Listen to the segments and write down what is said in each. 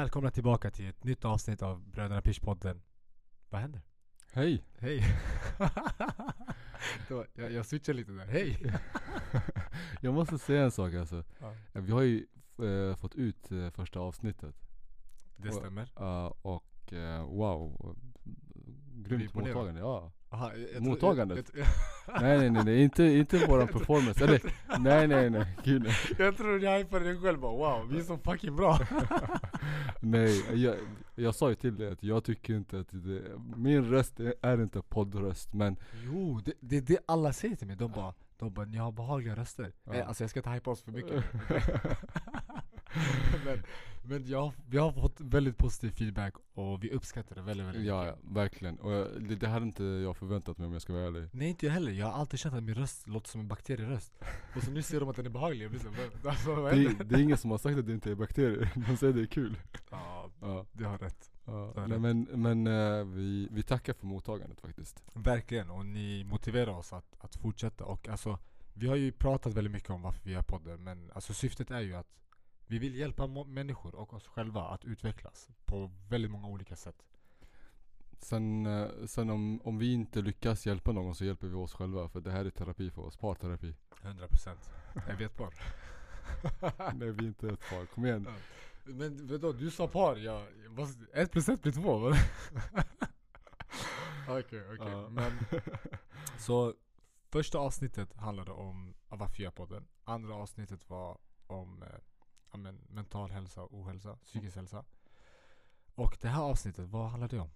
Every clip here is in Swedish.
Välkomna tillbaka till ett nytt avsnitt av Bröderna Pish-podden. Vad händer? Hej! Hej! Jag, jag switchar lite där. Hej! Jag måste säga en sak alltså. Ja. Vi har ju eh, fått ut eh, första avsnittet. Det Och- stämmer. Och eh, wow. Grymt mottagande, ja. Aha, jag, jag, Mottagandet. Jag, Nej nej nej, nej inte, inte våran performance. Eller, nej nej nej, gud nej. jag, jag tror jag hypade dig själv bara wow, vi är så fucking bra. Nej, jag, jag sa ju till dig att jag tycker inte att det, min röst är, är inte poddröst men Jo, det är det, det alla säger till mig. De bara, de bara ni har behagliga röster. Ja. Eh, alltså jag ska inte hypa oss för mycket. men men jag, vi har fått väldigt positiv feedback och vi uppskattar det väldigt, väldigt Ja, mycket. ja verkligen. Och jag, det, det hade inte jag förväntat mig om jag ska vara ärlig. Nej inte jag heller, jag har alltid känt att min röst låter som en bakterieröst Och så nu ser de att den är behaglig, jag blir vad- alltså, vad Det, det är ingen som har sagt att det inte är bakterier. De säger det är kul. Ja, Ja. du har rätt Ja, nej, men men eh, vi, vi tackar för mottagandet faktiskt. Verkligen, och ni motiverar oss att, att fortsätta och alltså Vi har ju pratat väldigt mycket om varför vi gör podden men alltså syftet är ju att Vi vill hjälpa människor och oss själva att utvecklas på väldigt många olika sätt. Sen, eh, sen om, om vi inte lyckas hjälpa någon så hjälper vi oss själva för det här är terapi för oss, parterapi. 100% Jag vet par. Nej vi är inte ett par, kom igen. Men vadå, du sa par, jag, ett plus ett blir två? Okej okej, Ja. men Så första avsnittet handlade om ja, varför jag gör podden Andra avsnittet var om eh, mental hälsa och ohälsa, psykisk hälsa Och det här avsnittet, vad handlar det om?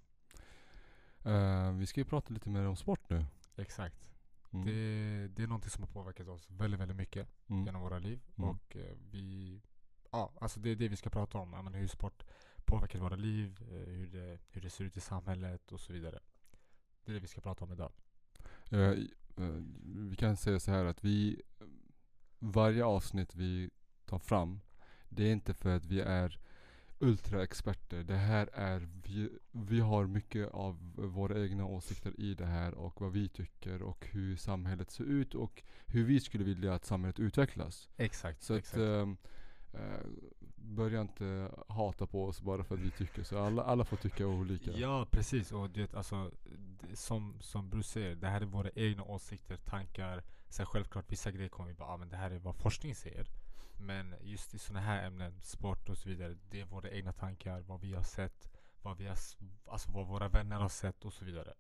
Eh, vi ska ju prata lite mer om sport nu. Exakt Mm. det, det är någonting som har påverkat oss väldigt, väldigt mycket Mm. genom våra liv Mm. Och eh, vi Ja, alltså det är det vi ska prata om, men hur sport påverkar våra liv, eh, hur det, hur det ser ut i samhället och så vidare Det är det vi ska prata om idag i- eh, vi kan säga så här att vi Varje avsnitt vi tar fram Det är inte för att vi är ultraexperter. Det här är vi, vi har mycket av våra egna åsikter i det här och vad vi tycker och hur samhället ser ut och hur vi skulle vilja att samhället utvecklas. Exakt, Så att exakt. ehm, eh, börja inte hata på oss bara för att vi tycker så. Alla, alla får tycka olika. Ja precis, och du vet alltså det, som, som Bruce säger, det här är våra egna åsikter, tankar Sen självklart vissa grejer kommer vi bara, ah, men det här är vad forskning säger Men just i sådana här ämnen, sport och så vidare Det är våra egna tankar, vad vi har sett Vad vi har, alltså vad våra vänner har sett och så vidare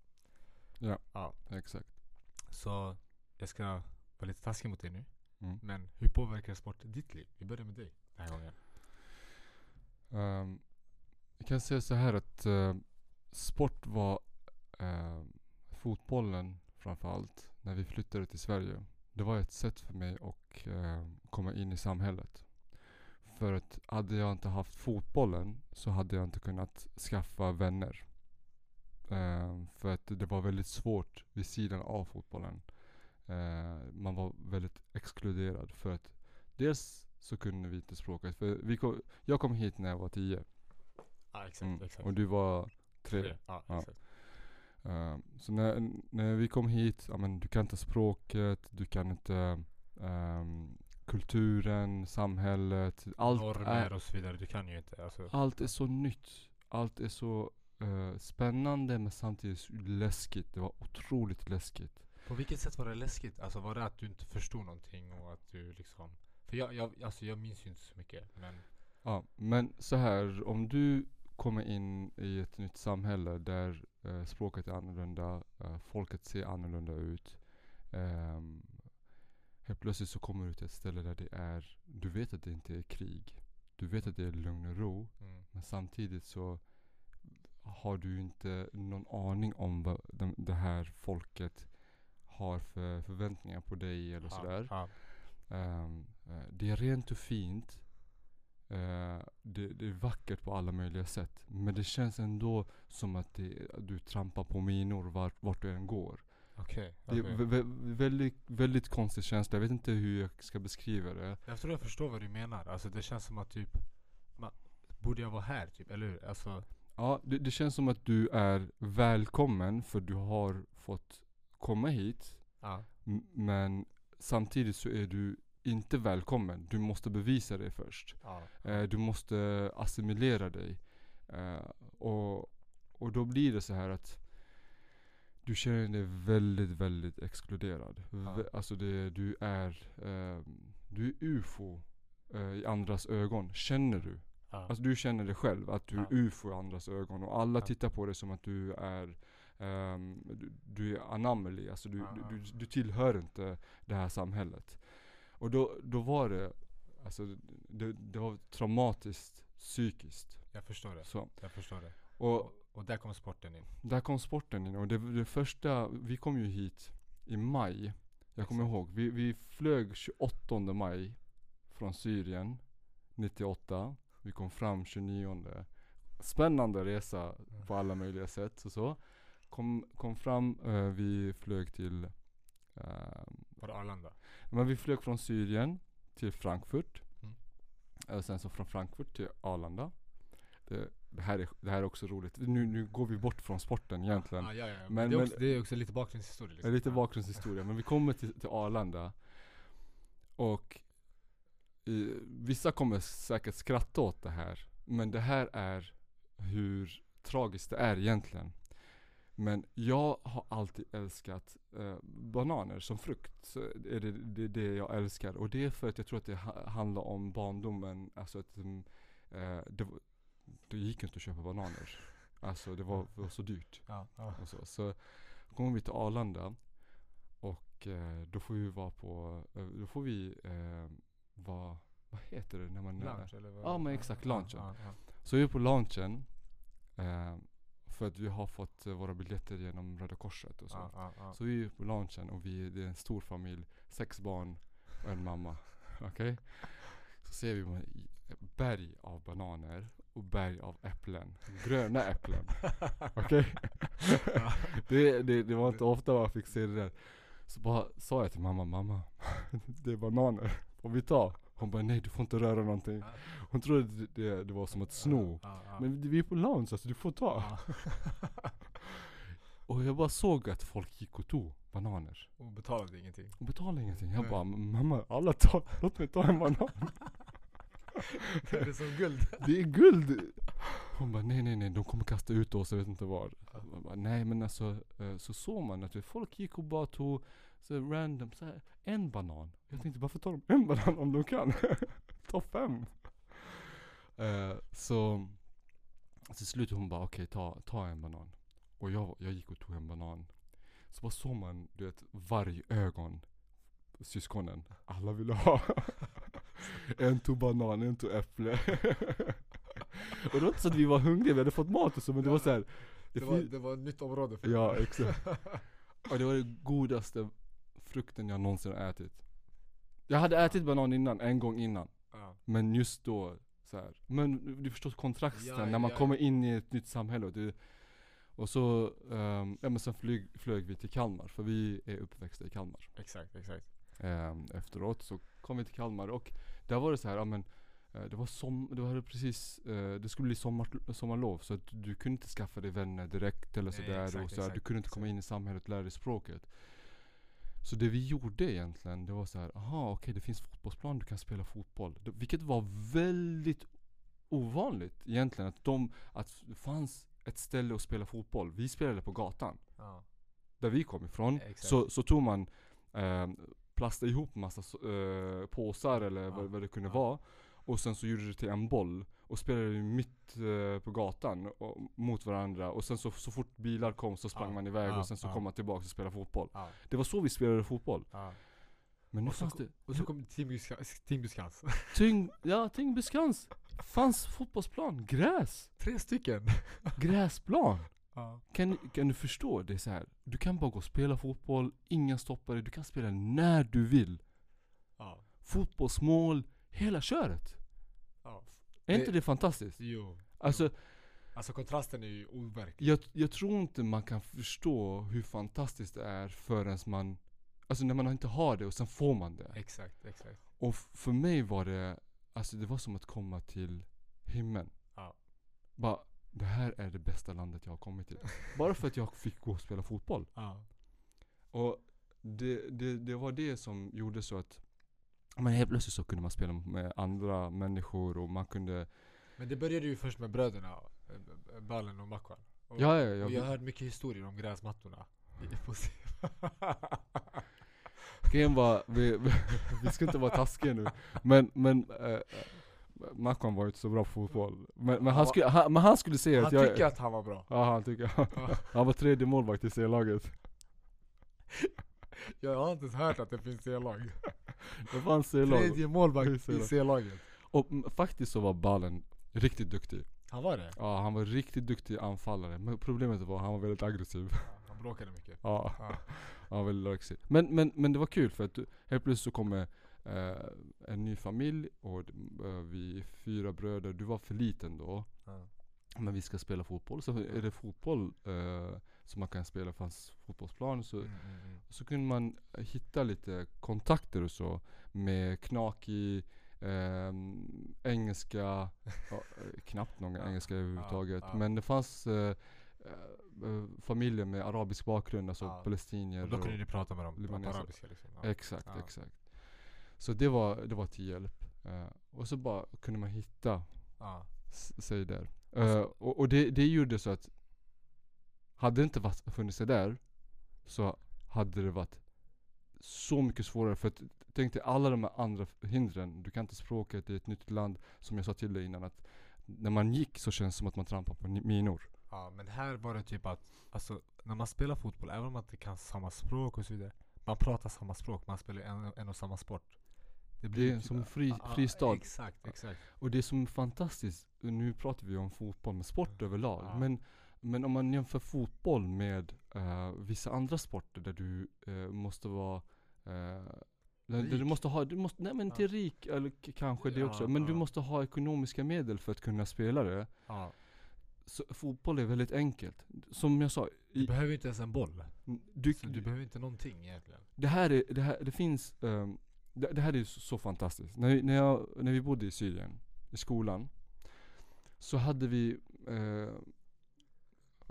Ja. ja. Exakt. Så jag ska vara lite taskig mot dig nu Mm. Men hur påverkar sport ditt liv? Vi börjar med dig den här gången Um, jag kan säga så här att eh, sport var eh, fotbollen framförallt när vi flyttade till Sverige. Det var ett sätt för mig att eh, komma in i samhället. För att hade jag inte haft fotbollen så hade jag inte kunnat skaffa vänner. Eh, för att det var väldigt svårt vid sidan av fotbollen. Eh, man var väldigt exkluderad för att dels så kunde vi inte språket. För vi kom, jag kom hit när jag var tio. Ja exakt, Mm. exakt Och du var tre. Ja, Ja. exakt Eh, så när, när vi kom hit, ja, men du kan inte språket, du kan inte ehm, kulturen, samhället. Allt Normer är, och så vidare, du kan ju inte alltså. allt är så nytt. Allt är så eh, spännande men samtidigt läskigt. Det var otroligt läskigt. På vilket sätt var det läskigt? Alltså var det att du inte förstod någonting och att du liksom För jag, jag, alltså jag minns ju inte så mycket men Ja, men så här om du kommer in i ett nytt samhälle där språket är annorlunda, eh, folket ser annorlunda ut. ehm, helt plötsligt så kommer du till ett ställe där det är, du vet att det inte är krig. Du vet att det är lugn och ro. mm. Men samtidigt så har du inte någon aning om vad de, det här folket har för förväntningar på dig eller sådär. Ja, Ehm, eh, det är rent och fint. Eh, det, det är vackert på alla möjliga sätt. Men det känns ändå som att det, du trampar på minor vart, vart du än går. okej. Det är okej. vä- vä- väldigt, väldigt konstig känsla. Jag vet inte hur jag ska beskriva det. Jag tror jag förstår vad du menar. Alltså det känns som att typ man, Borde jag vara här typ, eller hur? Alltså Ja, det, det känns som att du är välkommen för du har fått komma hit. M- Men samtidigt så är du inte välkommen. Du måste bevisa dig först. Ja. Eh, du måste assimilera dig. Eh, och, och då blir det så här att du känner dig väldigt, väldigt exkluderad. Vä- Alltså det, du är, eh, du är ufo i andras ögon. Känner du? Ja. Alltså du känner det själv, att du är Ja. ufo i andras ögon. Och alla Ja. tittar på dig som att du är ehm, du, du är anomaly, alltså Ja, ja. du, du, du tillhör inte det här samhället. Och då, då var det, alltså det, det var traumatiskt psykiskt. Jag förstår det. Så. Jag förstår det. Och Och, där kommer sporten in. där kom sporten in och det, det första, vi kom ju hit i maj. Jag kommer ihåg, vi, vi flög 28 maj från Syrien 98. Vi kom fram 29. Spännande resa på alla möjliga sätt och så. Kom, kom fram, eh, vi flög till ehm, Var det Arlanda? Men vi flög från Syrien till Frankfurt. Mm. Och sen så från Frankfurt till Arlanda. Det, det, här, är, det här är också roligt. Nu, nu går vi bort från sporten egentligen. Ah, ja, ja. Men- Men, det, är också, det är också lite bakgrundshistoria. Liksom. lite Ja. bakgrundshistoria. Men vi kommer till, till Arlanda. Och eh, vissa kommer säkert skratta åt det här. Men det här är hur tragiskt det är egentligen. Men jag har alltid älskat eh, bananer som frukt. Så är det, det det jag älskar. Och det är för att jag tror att det ha, handlar om barndomen. Alltså att mm, eh, det, det gick inte att köpa bananer. Alltså det var, var så dyrt Ja, ja. och så. Så kommer vi till Arlanda och eh, då får vi vara på, eh, då får vi eh, vara, vad heter det när man Lunch eller vad? Ja, men exakt, lunchen. Ja, ja, Så vi är på lunchen eh, för att vi har fått eh, våra biljetter genom Röda Korset och så. ja, ja, ja. Så vi är på lunchen och vi, det är en stor familj, sex barn och en mamma. Okej? Så ser vi berg av bananer och berg av äpplen. Gröna äpplen. Okej? det, det, det var inte ofta man fick se det där. Så bara sa jag till mamma, mamma det är bananer. Får vi ta? Hon bara nej du får inte röra någonting. Ja. Hon trodde det, det, det var som att sno. Ja, ja, Men vi är på lounge alltså du får ta. Och jag bara såg att folk gick och tog bananer. Och betalade ingenting. Och betalade ingenting. Jag Nej. bara, mamma alla tar, låt mig ta en banan. det är som guld. Det är guld! Hon bara, nej nej nej, de kommer kasta ut oss, jag vet inte var. Bara, nej men alltså, eh, så såg man att folk gick och bara tog så random, så här, en banan. Jag tänkte, varför tar de en banan om de kan? Ta fem! Eh, så till slut hon bara, okej ta, ta en banan. Och jag, jag gick och tog en banan. Så bara såg man, du vet, vargögon. Syskonen. Alla ville ha. en tog banan, en tog äpple. och det var inte så att vi var hungriga, vi hade fått mat och så, men det var så här. Det Det var, det var ett nytt område för Ja, exakt. Och det var det godaste frukten jag någonsin har ätit. Jag hade ätit banan innan, en gång innan. Ja. Men just då, så här. Men du förstår kontrasten Ja, när man ja, kommer in i ett nytt samhälle. Och, det, och så, ehm, ja men sen flyg, flög vi till Kalmar, för vi är uppväxta i Kalmar. Exakt, exakt. Ehm, efteråt så kom vi till Kalmar och där var det så här, ja men eh, det var som, det var precis, eh, det skulle bli sommar, sommarlov så att du kunde inte skaffa dig vänner direkt eller sådär och så Du kunde inte komma in i samhället och lära dig språket. Så det vi gjorde egentligen, det var så här, aha okej det finns fotbollsplan, du kan spela fotboll. Vilket var väldigt ovanligt egentligen att de, att det fanns ett ställe att spela fotboll. Vi spelade på gatan Ja. där vi kom ifrån Exakt. så, så tog man eh, plastade ihop massa eh, påsar eller Ja, vad, vad det kunde ja. vara och sen så gjorde det till en boll och spelade mitt eh, på gatan och, mot varandra och sen så, så fort bilar kom så sprang Ja, man iväg ja, och sen så ja. kom man tillbaka och spelade fotboll. Det var så vi spelade fotboll. Men nu Och så fanns det Och så kom Buskans. tyng, ja Tingbyskans fanns fotbollsplan, gräs, Tre stycken. gräsplan. Kan, kan du förstå? Det är så här. du kan bara gå och spela fotboll, ingen stoppar dig, du kan spela när du vill. Fotbollsmål, hela köret. ja. Är Det- inte det fantastiskt? Jo. Alltså, Alltså kontrasten är ju overklig. jag, jag tror inte man kan förstå hur fantastiskt det är förrän man Alltså när man inte har det och sen får man det. Exakt, exakt. Och för mig var det, alltså det var som att komma till himlen. Ja. Bara, det här är det bästa landet jag har kommit till. Bara för att jag fick gå och spela fotboll. Ja. Och det, det, det var det som gjorde så att Men helt plötsligt så kunde man spela med andra människor och man kunde Men det började ju först med bröderna, eh, Ballen och Makwan. Och, Ja, ja, ja. och jag har hört mycket historier om gräsmattorna. Grejen var, vi, vi, ska inte vara taskiga nu Men, men äh, Macron var ju inte så bra på fotboll Men, men, han, Han skulle, han, men han skulle se Han att jag tycker att han var bra. Ja han tycker. Han var tredje målvakt i C-laget Jag har inte ens hört att det finns C-lag. Det fanns C-lag Tredje målvakt I i C-lag. C-laget. Och faktiskt så var Ballen riktigt duktig Han var det? Ja han var riktigt duktig anfallare Men problemet var att han var väldigt aggressiv Ja, Han bråkade mycket. Ja, Ja. han var väldigt aggressiv men, men, men det var kul för att du- helt plötsligt så kommer eh, en ny familj och eh, vi är fyra bröder Du var för liten då Ja. Men vi ska spela fotboll, så är det fotboll eh, som man kan spela fanns fotbollsplan så, Mm, mm, mm. så kunde man hitta lite kontakter och så med knakig ehm, engelska, ja, eh, knappt någon engelska överhuvudtaget. Men det fanns eh, familjer med arabisk bakgrund, alltså Ja. palestinier. Och då kunde ni prata med dem på arabiska liksom. Ja. Exakt, Ja. exakt. Så det var, det var till hjälp. Eh, och så bara kunde man hitta sig där. Eh, och och det, det gjorde så att hade det inte varit, funnits det där så hade det varit så mycket svårare för att tänk dig alla de här andra hindren. Du kan inte språket i ett nytt land som jag sa till dig innan att när man gick så känns det som att man trampar på minor. Ja, men här var det typ att, alltså när man spelar fotboll, även om man inte kan samma språk och så vidare. Man pratar samma språk, man spelar en, en och samma sport. Det är som en fri, Ja, ja, fristad. Exakt, exakt. Och det som är fantastiskt, nu pratar vi om fotboll, men sport överlag. Ja. Men, men om man jämför fotboll med eh, vissa andra sporter där du eh, måste vara eh, du måste ha, du måste, nej men Ja. inte rik, eller kanske det Ja, också, men du ja. måste ha ekonomiska medel för att kunna spela det. Ja. Så fotboll är väldigt enkelt. Som jag sa, Du i, behöver inte ens en boll. du, Så du behöver inte någonting egentligen. det här är, det här, det finns, ehm, det, det här är så, så fantastiskt. När, när, jag, när vi bodde i Syrien, i skolan, så hade vi ja,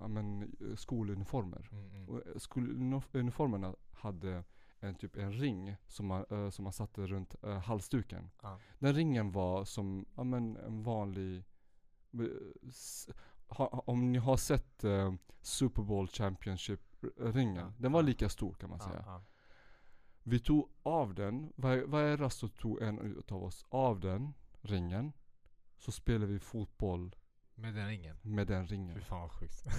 men, eh, skoluniformer. Mm, mm. Och eh, skoluniformerna hade en typ en ring som man, eh, som man satte runt eh, halsduken. Ja. Den ringen var som ja, men, en vanlig ha, om ni har sett eh, Super Bowl Championship-ringen. Ja, Den var ja. lika stor kan man säga. Vi tog av den, var, varje rast så tog en utav oss av den ringen. Så spelade vi fotboll Med den ringen. med den Fy ringen. fan vad sjukt.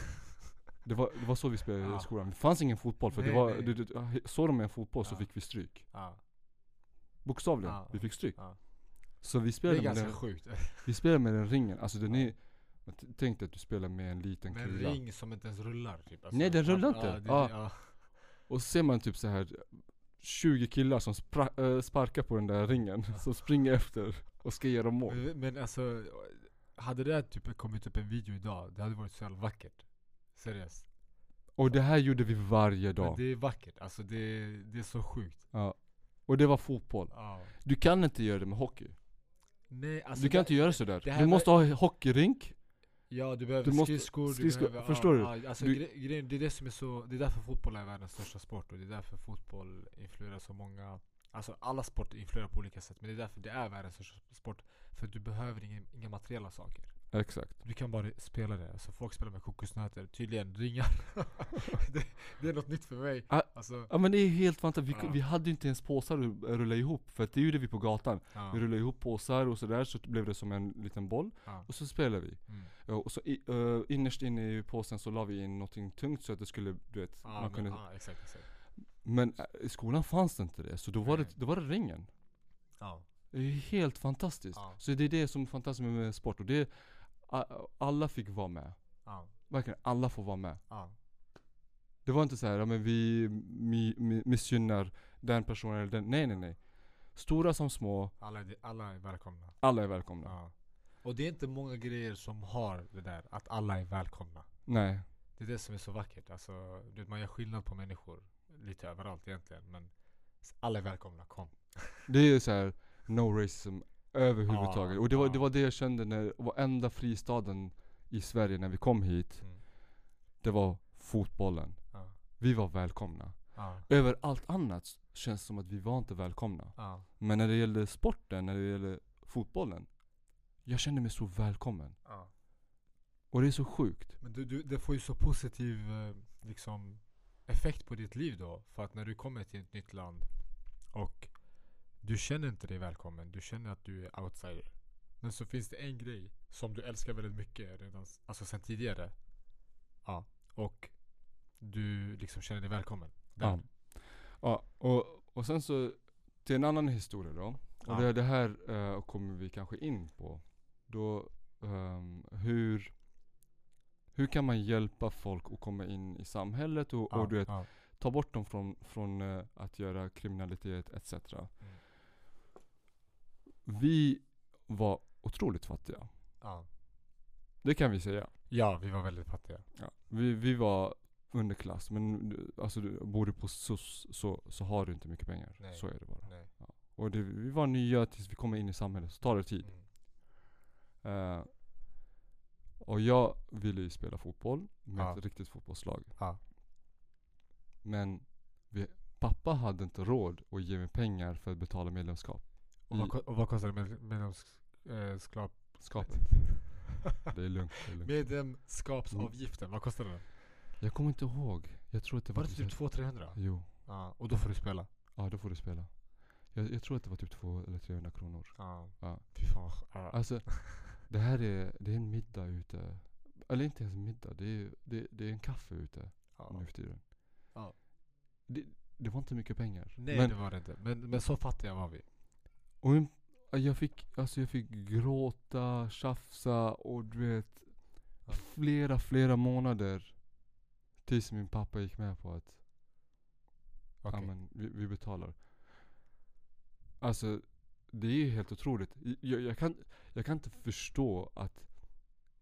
Det var, det var så vi spelade Ja. i skolan. Det fanns ingen fotboll för det Nej, var, nej. du, du, såg de en fotboll så Ja. fick vi stryk. Ja. Bokstavligen, vi fick stryk. Ja. Så vi Det är spelade, med ganska den, sjukt. vi spelade med den ringen. Alltså den är, tänk dig att du spelar med en liten Med en kula. ring som inte ens rullar typ. Alltså, Nej, den rullar inte. Ja, det. Och så ser man typ så här 20 killar som spra- äh, sparkar på den där ringen. Som springer efter och ska göra mål. Men, men alltså, hade det här typ kommit upp en video idag, det hade varit så jävla vackert. Seriöst. Och det här gjorde vi varje Men dag. det är vackert, alltså det, det är så sjukt. Ja. Och det var fotboll. Ja. Du kan inte göra det med hockey. Nej, alltså du kan det- inte göra sådär. Du var- måste ha hockeyrink. Ja du behöver Du måste- skridskor, du skridskor, behöver, förstår ja, Ja, alltså Du- gre- det är det som är så, det är därför fotboll är världens största sport och det är därför fotboll influerar så många Alltså alla sporter influerar på olika sätt men det är därför det är världens största sport För du behöver inga, inga materiella saker Exakt. Du kan bara spela det, alltså folk spelar med kokosnötter, tydligen ringar det, det är något nytt för mig Ah. Alltså, Ja men det är helt fantastiskt. Vi, Ja. vi hade ju inte ens påsar att rulla ihop. För att det gjorde vi på gatan. ja, Vi rullade ihop påsar och sådär så blev det som en liten boll. Och så spelade vi. mm. Ja, Och så i, uh, innerst inne i påsen så la vi in någonting tungt så att det skulle, du vet, man men, kunde exakt, exakt Men i skolan fanns det inte det, så då var, det, då var det ringen. Ja, Det är helt fantastiskt. Ja. Så det är det som är fantastiskt med sport. Och det, alla fick vara med. ja, Verkligen, alla får vara med. ja, Det var inte så här, ja, men vi mi, mi, missgynnar den personen eller den. Nej nej nej. Stora som små, alla, är- alla är välkomna alla är välkomna. Ja. Och det är inte många grejer som har det där, att alla är välkomna. Nej. Det är det som är så vackert. Alltså, du vet, man gör skillnad på människor lite överallt egentligen. Men alla är välkomna, kom. Det är så här, no racism överhuvudtaget. Ja, och det var, ja. det var det jag kände när varenda fristaden i Sverige när vi kom hit. Mm. Det var fotbollen. Ja. Vi var välkomna. Över allt annat känns det som att vi var inte välkomna. Men när det gällde sporten, när det gällde fotbollen. Jag kände mig så välkommen. Och det är så sjukt. Men du, du, det får ju så positiv eh, liksom, effekt på ditt liv då. För att när du kommer till ett nytt land och du känner inte dig välkommen. Du känner att du är outsider. Men så finns det en grej som du älskar väldigt mycket redan, alltså sen tidigare. Ja. Och du liksom känner dig välkommen. Där. Ja. ja och, och sen så till en annan historia då. Och Ja. det, det här eh, kommer vi kanske in på. Då, ehm, hur, hur kan man hjälpa folk att komma in i samhället och, Ja, och du vet, ja. ta bort dem från, från eh, att göra kriminalitet etc. Mm. Vi var otroligt fattiga. Ja. Det kan vi säga. ja, vi var väldigt fattiga. Ja. Vi, vi var underklass men alltså, bor du på SUS så, så har du inte mycket pengar. Nej. Så är det bara. Nej. Och det, vi var nya tills vi kommer in i samhället, så tar det tid. Mm. Eh, och jag ville ju spela fotboll med Ja. ett riktigt fotbollslag. Ja. Men vi, pappa hade inte råd att ge mig pengar för att betala medlemskap. Och, vad, I- och vad kostar det med medlemskap? Skapet. Det är lugnt. Det är lugnt. Medlemskapsavgiften, vad kostar den? Jag kommer inte ihåg. Jag tror att det var, Var det typ 200-300? Jo. Ja, och då får du spela? Ja, då får du spela. Jag, jag tror att det var typ 200 eller 300 kronor. Ja. Ja. Fy fan vad. Alltså, det här är, det är en middag ute. Eller inte ens en middag, det är, det, det är en kaffe ute ja. nu för tiden. Ja. Det, det var inte mycket pengar. Nej men, det var det inte. Men, men så fattiga var vi. och jag, fick, alltså jag fick gråta, tjafsa och du vet Ja. flera, flera månader tills min pappa gick med på att Okej. ja, men vi, vi betalar. Alltså det är ju helt otroligt. Jag, jag, kan, jag kan inte förstå att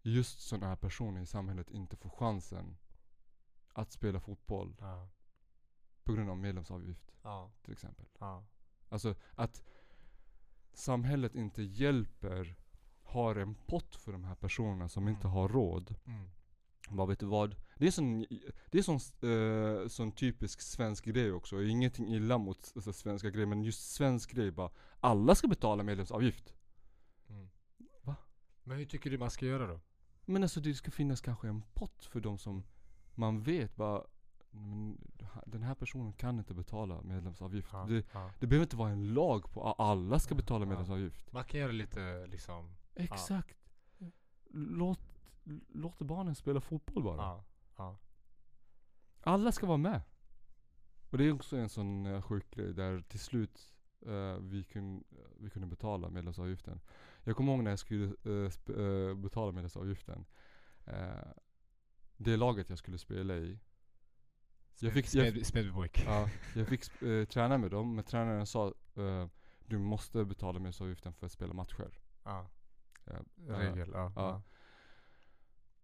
just sådana här personer i samhället inte får chansen att spela fotboll Ja. på grund av medlemsavgift Ja. till exempel. Ja. Alltså att samhället inte hjälper, har en pott för de här personerna som Mm. inte har råd. Mm. Vad vet du vad? Det är sån, det är sån, eh, sån typisk svensk grej också. Ingenting illa mot alltså, svenska grejer men just svensk grej bara. Alla ska betala medlemsavgift. Mm. Va? Men hur tycker du man ska göra då? Men alltså det ska finnas kanske en pott för de som man vet bara men, den här personen kan inte betala medlemsavgift. Ja. Det, Ja. det behöver inte vara en lag på att alla ska Ja, betala ja. medlemsavgift. Man kan göra lite liksom Exakt. Låt, låt barnen spela fotboll bara. Ja. Ja. Alla ska vara med. Och det är också en sån uh, sjuk grej där till slut eh, vi, kun, vi kunde betala medlemsavgiften. Jag kommer ihåg när jag skulle eh, sp- eh, betala medlemsavgiften. Eh, det laget jag skulle spela i. Smedbypojk. Ja, jag fick eh, träna med dem, men tränaren sa eh, du måste betala medlemsavgiften för att spela matcher. Ja, Regel. Ja.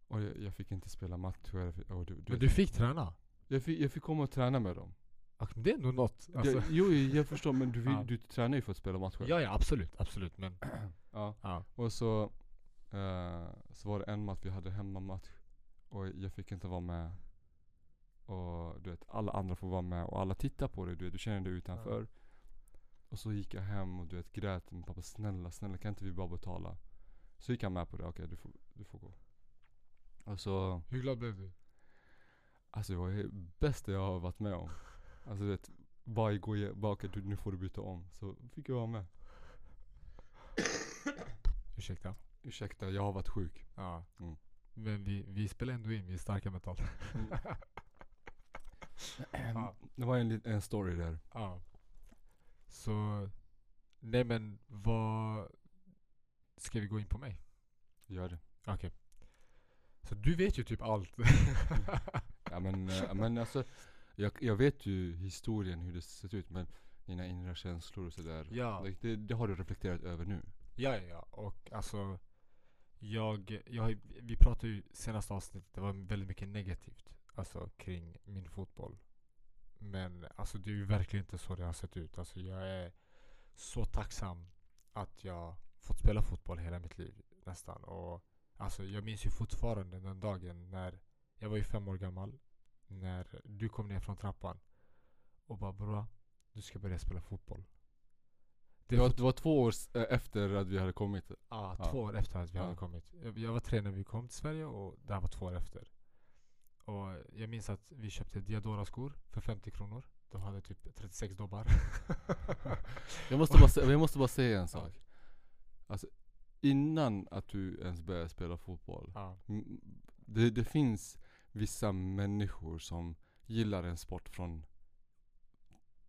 Ja. ja. Och jag, jag fick inte spela matcher. Och du, Men du fick träna? jag, fick, jag fick komma och träna med dem. Ja, men Det är ändå något. Alltså, jag, jo, jag förstår men du, vill, Ja. du tränar ju för att spela matcher. ja, ja absolut. Absolut. Men Ja. ja. Och så, eh, så var det en match, vi hade hemmamatch. Och jag fick inte vara med. Och du vet, alla andra får vara med och alla tittar på dig. Du, vet, du känner dig utanför. Och så gick jag hem och du vet grät. Min pappa snälla, snälla kan inte vi bara betala? Så gick han med på det. Okej du, får, du får gå. Och så, Hur glad blev du? alltså det var det bästa jag har varit med om. Alltså du vet, bara gå i- okej du, nu får du byta om. Så fick jag vara med. Ursäkta? Ursäkta, jag har varit sjuk. Ja. Mm. Men vi, vi spelar ändå in, vi är starka mentalt. Ja. Det var en, lit- en story där. Ja. Så, nej men vad... Ska vi gå in på mig? Gör det. Okej. Så du vet ju typ allt. Ja men, men alltså, jag, jag vet ju historien hur det sett ut men dina inre känslor och sådär. Ja. Det, det har du reflekterat över nu. Ja, ja, ja. Och alltså, jag, jag, vi pratade ju senaste avsnittet, det var väldigt mycket negativt. Alltså kring min fotboll. Men alltså det är ju verkligen inte så det har sett ut. Alltså jag är så tacksam att jag fått spela fotboll hela mitt liv nästan. Och alltså jag minns ju fortfarande den dagen när jag var ju fem år gammal. När du kom ner från trappan och bara bror, du ska börja spela fotboll. Det var, det var två år eh, efter att vi hade kommit. Ja, Ja. två år efter att vi Ja. hade kommit. Jag, var tre när vi kom till Sverige och det här var två år efter. Och jag minns att vi köpte Diadora-skor för 50 kronor. De hade typ 36 dobbar. Jag måste bara, jag måste bara säga en sak. Alltså, innan att du ens började spela fotboll. ja. Det, det finns vissa människor som gillar en sport från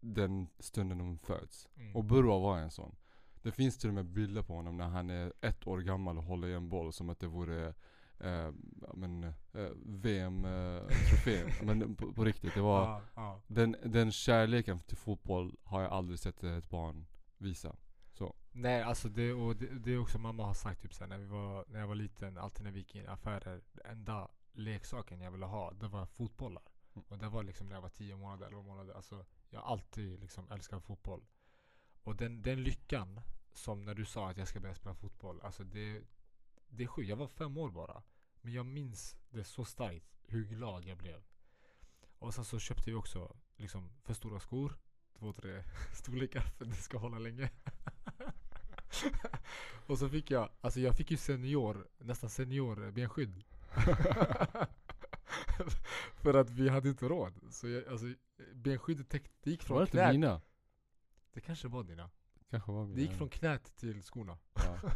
den stunden de föds. Mm. Och Burwa var en sån. Det finns till och med bilder på honom när han är ett år gammal och håller i en boll som att det vore eh, men, eh, VM-trofé. men på, på riktigt, det var ja, ja. den, den kärleken till fotboll har jag aldrig sett ett barn visa. Nej alltså det, och det, det är också mamma har sagt typ såhär när vi var, när jag var liten, alltid när vi gick in i affärer, det enda leksaken jag ville ha, det var fotbollar. Mm. Och det var liksom när jag var 10 månader, 11 månader. Alltså jag har alltid liksom älskat fotboll. Och den, den lyckan, som när du sa att jag ska börja spela fotboll, alltså det, det är sjukt. Jag var fem år bara. Men jag minns det så starkt, hur glad jag blev. Och sen så köpte vi också liksom för stora skor, två, tre storlekar för att det ska hålla länge. och så fick jag, alltså jag fick ju senior, nästan senior benskydd. för att vi hade inte råd. Så jag, alltså, benskyddet täckte, det gick Var från det inte knät. mina? Det kanske var dina. Kanske var mina. Det gick från knät till skorna. ja.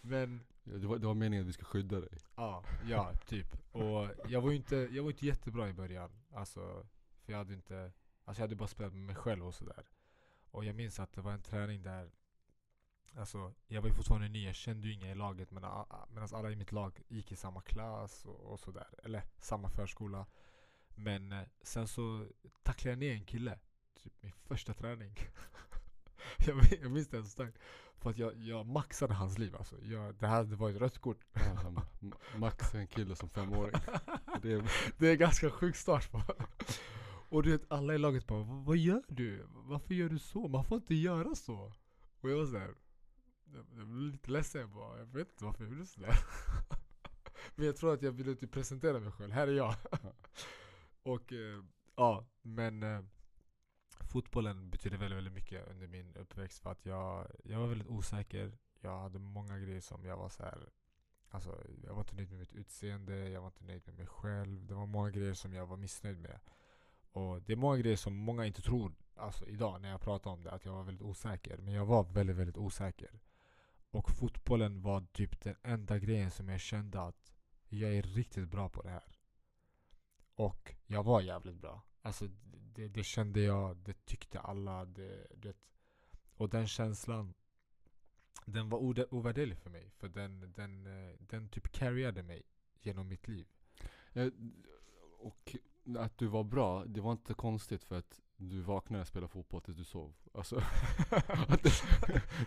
Men det, var, det var meningen att vi ska skydda dig. Ja, ja typ. Och jag var ju inte, jag var inte jättebra i början. Alltså, för jag hade inte, alltså jag hade bara spelat med mig själv och sådär. Och jag minns att det var en träning där, alltså jag var ju fortfarande ny, jag kände ju inga i laget men a- a- medan alla i mitt lag gick i samma klass och, och sådär. Eller samma förskola. Men eh, sen så tacklade jag ner en kille, typ min första träning. jag, jag minns det så starkt. För att jag, jag maxade hans liv alltså. Jag, det här det var ett rött kort. Ja, ma- ma- Max är en kille som femåring. Det är, Det är ganska sjuk start på. Och du vet alla i laget bara "Vad- gör du? Varför gör du så? Man får inte göra så. Och jag var såhär Jag jag blev lite ledsen jag bara Jag vet inte varför jag gjorde sådär. Men jag tror att jag ville typ presentera mig själv. Här är jag. Och eh, ja, men eh, Fotbollen betydde väldigt, väldigt mycket under min uppväxt för att jag, jag var väldigt osäker. Jag hade många grejer som jag var så här. Alltså, jag var inte nöjd med mitt utseende, jag var inte nöjd med mig själv. Det var många grejer som jag var missnöjd med. Och det är många grejer som många inte tror, alltså idag när jag pratar om det, att jag var väldigt osäker. Men jag var väldigt, väldigt osäker. Och fotbollen var typ den enda grejen som jag kände att jag är riktigt bra på det här. Och jag var jävligt bra. Alltså det, det kände jag, det tyckte alla. Det, det, och den känslan, den var ovärderlig för mig. För den, den, eh, den typ carryade mig genom mitt liv. Ja, och att du var bra, det var inte konstigt för att du vaknade och spelade fotboll tills du sov. Alltså,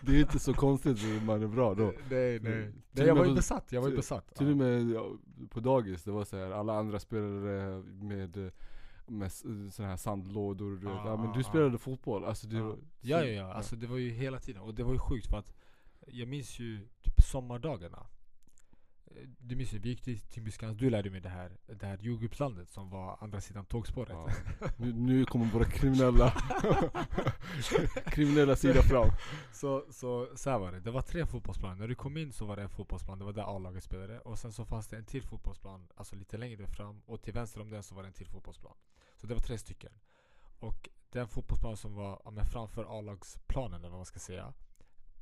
det, är inte så konstigt att man är bra då. Nej, nej. nej. Jag var ju besatt. Jag var ju besatt. Till och med på dagis, det var så här, alla andra spelade med, med sådana här sandlådor. Du, vet. Ja, men du ja. spelade fotboll. Alltså, Ja. var- Ja, ja, ja. Alltså det var ju hela tiden. Och det var ju sjukt för att jag minns ju typ sommardagarna. Du minns ju, vi gick till Timbyskans, du lärde mig det här, det här jordgubbslandet som var andra sidan tågspåret. Ja. Nu, nu kommer våra kriminella kriminella sida fram. Så, så, så här var det, det var tre fotbollsplaner. När du kom in så var det en fotbollsplan, det var där A-laget spelade. Och sen så fanns det en till fotbollsplan, alltså lite längre fram. Och till vänster om den så var det en till fotbollsplan. Så det var tre stycken. Och den fotbollsplan som var ja, men framför A-lagsplanen eller vad man ska säga.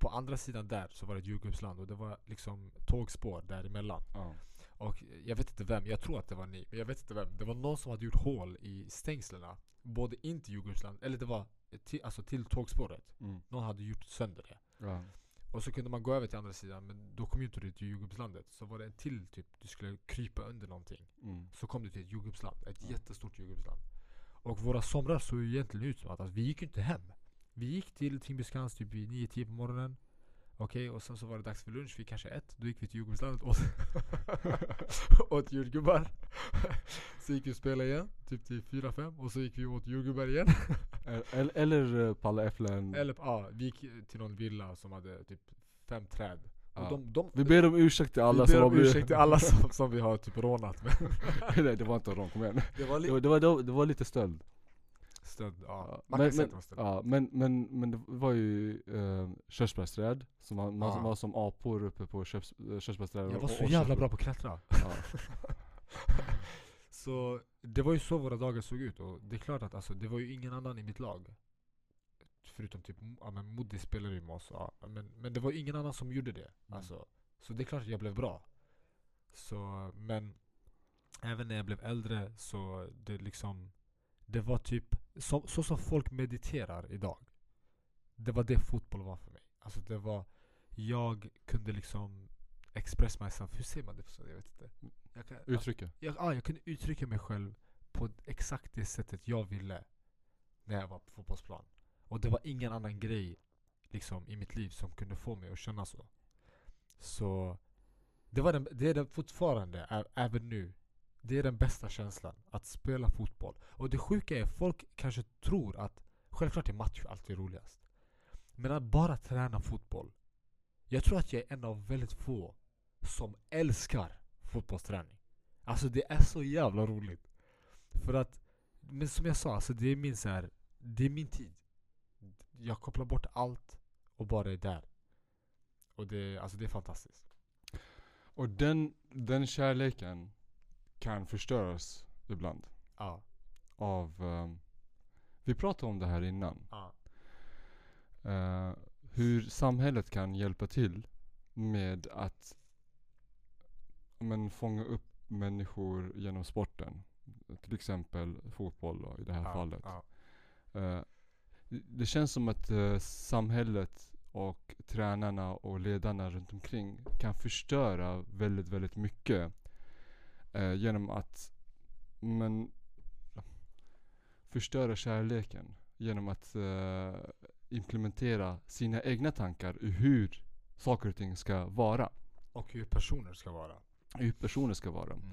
På andra sidan där så var det ett jordgubbsland och det var liksom tågspår däremellan. Ja. Och jag vet inte vem, jag tror att det var ni, men jag vet inte vem. Det var någon som hade gjort hål i stängslen. Både in till jordgubbsland, eller det var till, alltså till tågspåret. Mm. Någon hade gjort sönder det. Ja. Och så kunde man gå över till andra sidan, men då kom ju inte du till jordgubbslandet. Så var det en till typ, du skulle krypa under någonting. Mm. Så kom du till ett jordgubbsland, ett Ja. jättestort jordgubbsland. Och våra somrar såg ju egentligen ut som att alltså, vi gick inte hem. Vi gick till Timbyskans typ vid 9-10 på morgonen. Okej, och sen så var det dags för lunch vid kanske ett. Då gick vi till jordgubbslandet och åt, åt jordgubbar. så gick vi och spelade igen, typ till 4-5. Och så gick vi och åt jordgubbar igen. Eller, eller eh, palla äpplen. Eller ja, vi gick till någon villa som hade typ fem träd. Ja. de, de, Vi ber om ursäkt till alla som om ursäkt till alla som, som vi har typ rånat. Nej det var inte rån, kom igen. det var Det var, det, var, det var lite stöld. Stöld. Ja. Ja, Man men, kan säga men, att det var ja, men, men, men det var ju uh, körsbärsträd, som man, man Ja. var som apor uppe på körs, eh, körsbärsträd Jag var så jävla bra på att klättra. Ja. så det var ju så våra dagar såg ut och det är klart att alltså, det var ju ingen annan i mitt lag. Förutom typ, ja men Moody spelade ju med oss, ja, men, men det var ingen annan som gjorde det. Mm. Alltså, så det är klart att jag blev bra. Så, men även när jag blev äldre så det liksom Det var typ så, så som folk mediterar idag. Det var det fotboll var för mig. Alltså det var Jag kunde liksom Express myself, hur säger man det? Jag vet inte. Jag, kan, Uttrycka. jag, ja, jag kunde uttrycka mig själv på exakt det sättet jag ville när jag var på fotbollsplan. Och det var ingen annan grej liksom, i mitt liv som kunde få mig att känna så. Så det, var den, det är det fortfarande, även nu. Det är den bästa känslan, att spela fotboll. Och det sjuka är, folk kanske tror att självklart är match alltid roligast. Men att bara träna fotboll. Jag tror att jag är en av väldigt få som älskar fotbollsträning. Alltså det är så jävla roligt. För att, men som jag sa, alltså det är min så här, det är min tid. Jag kopplar bort allt och bara är där. Och det, alltså det är fantastiskt. Och den, den kärleken kan förstöras ibland. Ja. Av, ehm, vi pratade om det här innan. ja. Eh, hur samhället kan hjälpa till med att men, fånga upp människor genom sporten. Till exempel fotboll då, i det här ja, fallet. Ja. Eh, det- det känns som att eh, samhället och tränarna och ledarna runt omkring kan förstöra väldigt, väldigt mycket. Eh, genom att men, förstöra kärleken. Genom att eh, implementera sina egna tankar i hur saker och ting ska vara. Och hur personer ska vara. Hur personer ska vara. Mm.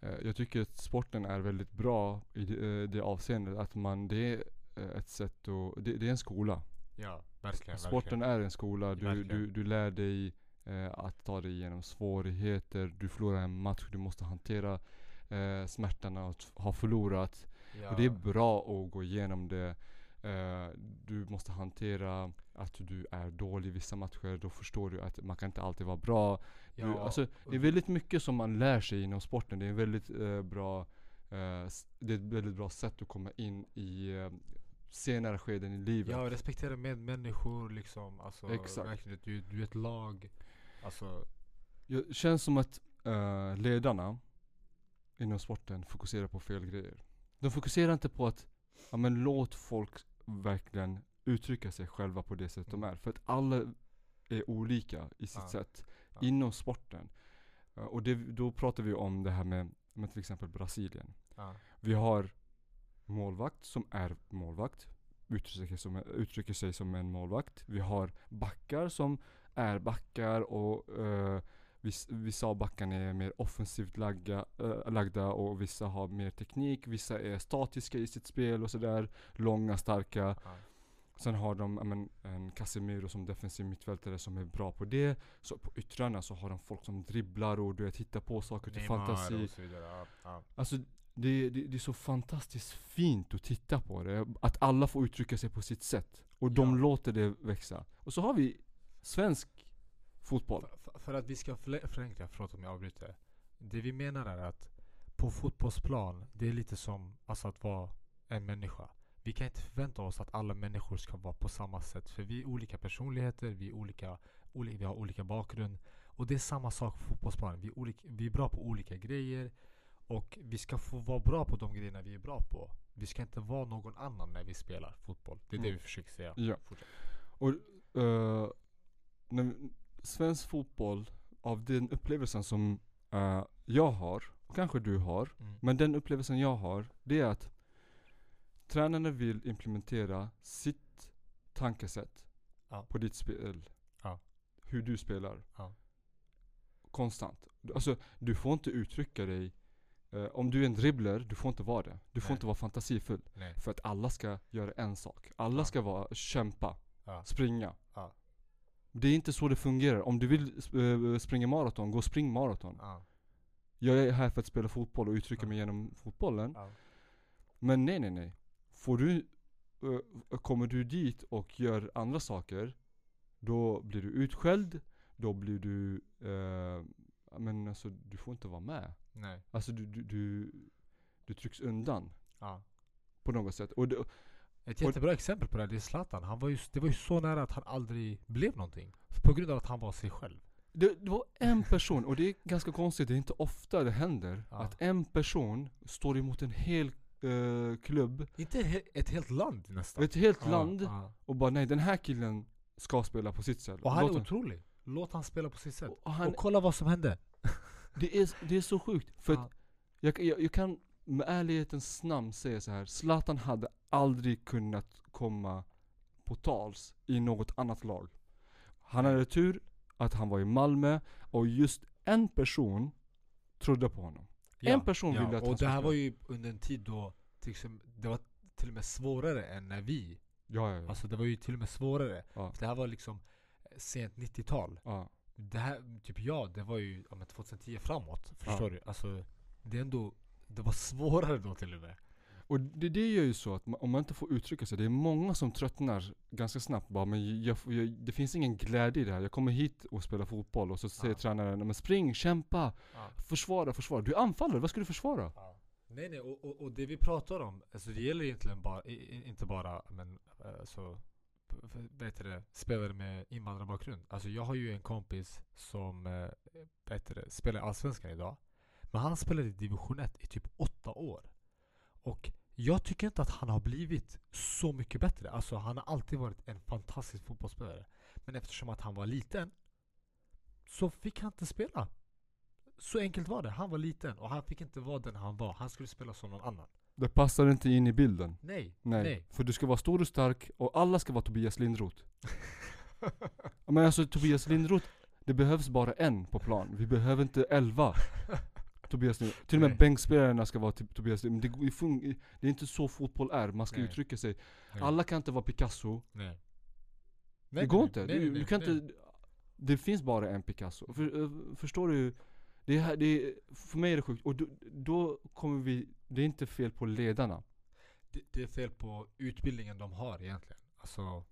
Eh, Jag tycker att sporten är väldigt bra i det, eh, det avseendet att man, det är eh, ett sätt att, det, det är en skola. Ja, verkligen. Sporten verkligen. är en skola, du, Verkligen. du, du lär dig eh, att ta dig igenom svårigheter, du förlorar en match, du måste hantera eh, smärtan att ha förlorat. Ja. Och det är bra att gå igenom det. Eh, du måste hantera att du är dålig i vissa matcher, då förstår du att man kan inte alltid vara bra. Du, Ja, alltså, det är väldigt mycket som man lär sig inom sporten. Det är en väldigt eh, bra eh, Det är ett väldigt bra sätt att komma in i eh, senare skeden i livet. Ja, respektera medmänniskor liksom. Alltså, Exakt. Verkligen, du, du är ett lag. Alltså, Det känns som att eh, ledarna inom sporten fokuserar på fel grejer. De fokuserar inte på att, ja men låt folk verkligen uttrycka sig själva på det sätt de Mm. är. För att alla är olika i sitt Ja. sätt. Ja. Inom sporten. Eh, och det, då pratar vi om det här med, med till exempel Brasilien. ja. Vi har målvakt som är målvakt. Uttrycker sig som, uttrycker sig som en målvakt. Vi har backar som är backar och eh, viss, vissa av backarna är mer offensivt lagda, eh, lagda och vissa har mer teknik. Vissa är statiska i sitt spel och sådär. Långa, starka. Ja. Sen har de men, en Casemiro som defensiv mittfältare som är bra på det. Så på yttrarna så har de folk som dribblar och du vet, hittar på saker till Neymar fantasi. och så vidare. Ja, ja. Alltså det, det, det är så fantastiskt fint att titta på det. Att alla får uttrycka sig på sitt sätt. Och de Ja. låter det växa. Och så har vi svensk fotboll. För, för- att vi ska förenkla, förlåt om jag avbryter. Det vi menar är att på fotbollsplan, det är lite som alltså att vara en människa. Vi kan inte förvänta oss att alla människor ska vara på samma sätt. För vi är olika personligheter, vi, är olika, oli- vi har olika bakgrund. Och det är samma sak på fotbollsplanen. Vi är, olika, vi är bra på olika grejer. Och vi ska få vara bra på de grejerna vi är bra på. Vi ska inte vara någon annan när vi spelar fotboll. Det är det Mm. vi försöker säga. Ja. Fortsätt. Och eh, när, svensk fotboll, av den upplevelsen som eh, jag har, och kanske du har, Mm. men den upplevelsen jag har, det är att tränarna vill implementera sitt tankesätt Ja. på ditt spel. Ja. Hur du spelar. Ja. Konstant. Alltså, du får inte uttrycka dig eh, om du är en dribbler, du får inte vara det. Du får Nej. inte vara fantasifull. Nej. För att alla ska göra en sak. Alla Ja. ska vara, kämpa, Ja. springa. Ja. Det är inte så det fungerar. Om du vill sp- eh, springa maraton, gå och spring maraton. Ja. Jag är här för att spela fotboll och uttrycka Ja. mig genom fotbollen. Ja. Men nej nej nej. får du, eh, kommer du dit och gör andra saker, då blir du utskälld, då blir du, eh, men alltså du får inte vara med. Nej. Alltså du, du, du, du trycks undan Ja. på något sätt. Och det, Ett jättebra exempel på det här, det är Zlatan. Han var ju, det var ju så nära att han aldrig blev någonting. På grund av att han var sig själv. det, det var en person, och det är ganska konstigt, det är inte ofta det händer, Ja. att en person står emot en hel eh, klubb, Inte he- ett helt land nästan. ett helt Ja, land, ja. och bara nej den här killen ska spela på sitt sätt. Och han Låt är han- otrolig. Låt han spela på sitt sätt. och han, Och kolla vad som hände. det, är, det är så sjukt, för jag, jag, jag kan med ärlighetens namn säga så här. Zlatan hade aldrig kunnat komma på tals i något annat lag. Han hade tur att han var i Malmö och just en person trodde på honom. En person ja. ville att Och han det skulle här spela. var ju under en tid då till exempel, det var till och med svårare än när vi. Ja, ja, ja. Alltså det var ju till och med svårare. Ja. För det här var liksom eh, sent 90-tal. ja. Det här, typ ja, det var ju ja, men 2010 framåt. Förstår du? Alltså det är ändå, det var svårare då till och med. Och det, det gör ju så att ma- om man inte får uttrycka sig, det är många som tröttnar ganska snabbt bara men jag, jag, det finns ingen glädje i det här. Jag kommer hit och spelar fotboll och så säger Ja. tränaren men spring, kämpa, Ja. försvara, försvara. Du är anfallare, vad ska du försvara? Nej nej, och, och, och det vi pratar om, alltså det gäller egentligen bara, inte bara men, alltså, heter det, spelare med invandrarbakgrund. Alltså jag har ju en kompis som eh, heter det, spelar Allsvenskan idag. Men han spelade i division 1 i typ åtta år. Och jag tycker inte att han har blivit så mycket bättre. Alltså han har alltid varit en fantastisk fotbollsspelare. Men eftersom att han var liten så fick han inte spela. Så enkelt var det. Han var liten och han fick inte vara den han var. Han skulle spela som någon annan. Det passar inte in i bilden. Nej. Nej. Nej. För du ska vara stor och stark och alla ska vara Tobias Lindroth. Men alltså Tobias Lindroth, det behövs bara en på plan. Vi behöver inte elva. Tobias Lindroth. Till och med Nej. bänkspelarna ska vara typ Tobias. Men det, det, fun- det är inte så fotboll är. Man ska Nej. uttrycka sig. Nej. Alla kan inte vara Picasso. Nej. det går inte. Nej, du, nej, du nej, kan nej. inte det finns bara en Picasso. För, eh, förstår du? Det här, det är, för mig är det sjukt. Och då, då kommer vi, det är inte fel på ledarna. Det, det är fel på utbildningen de har egentligen. Alltså,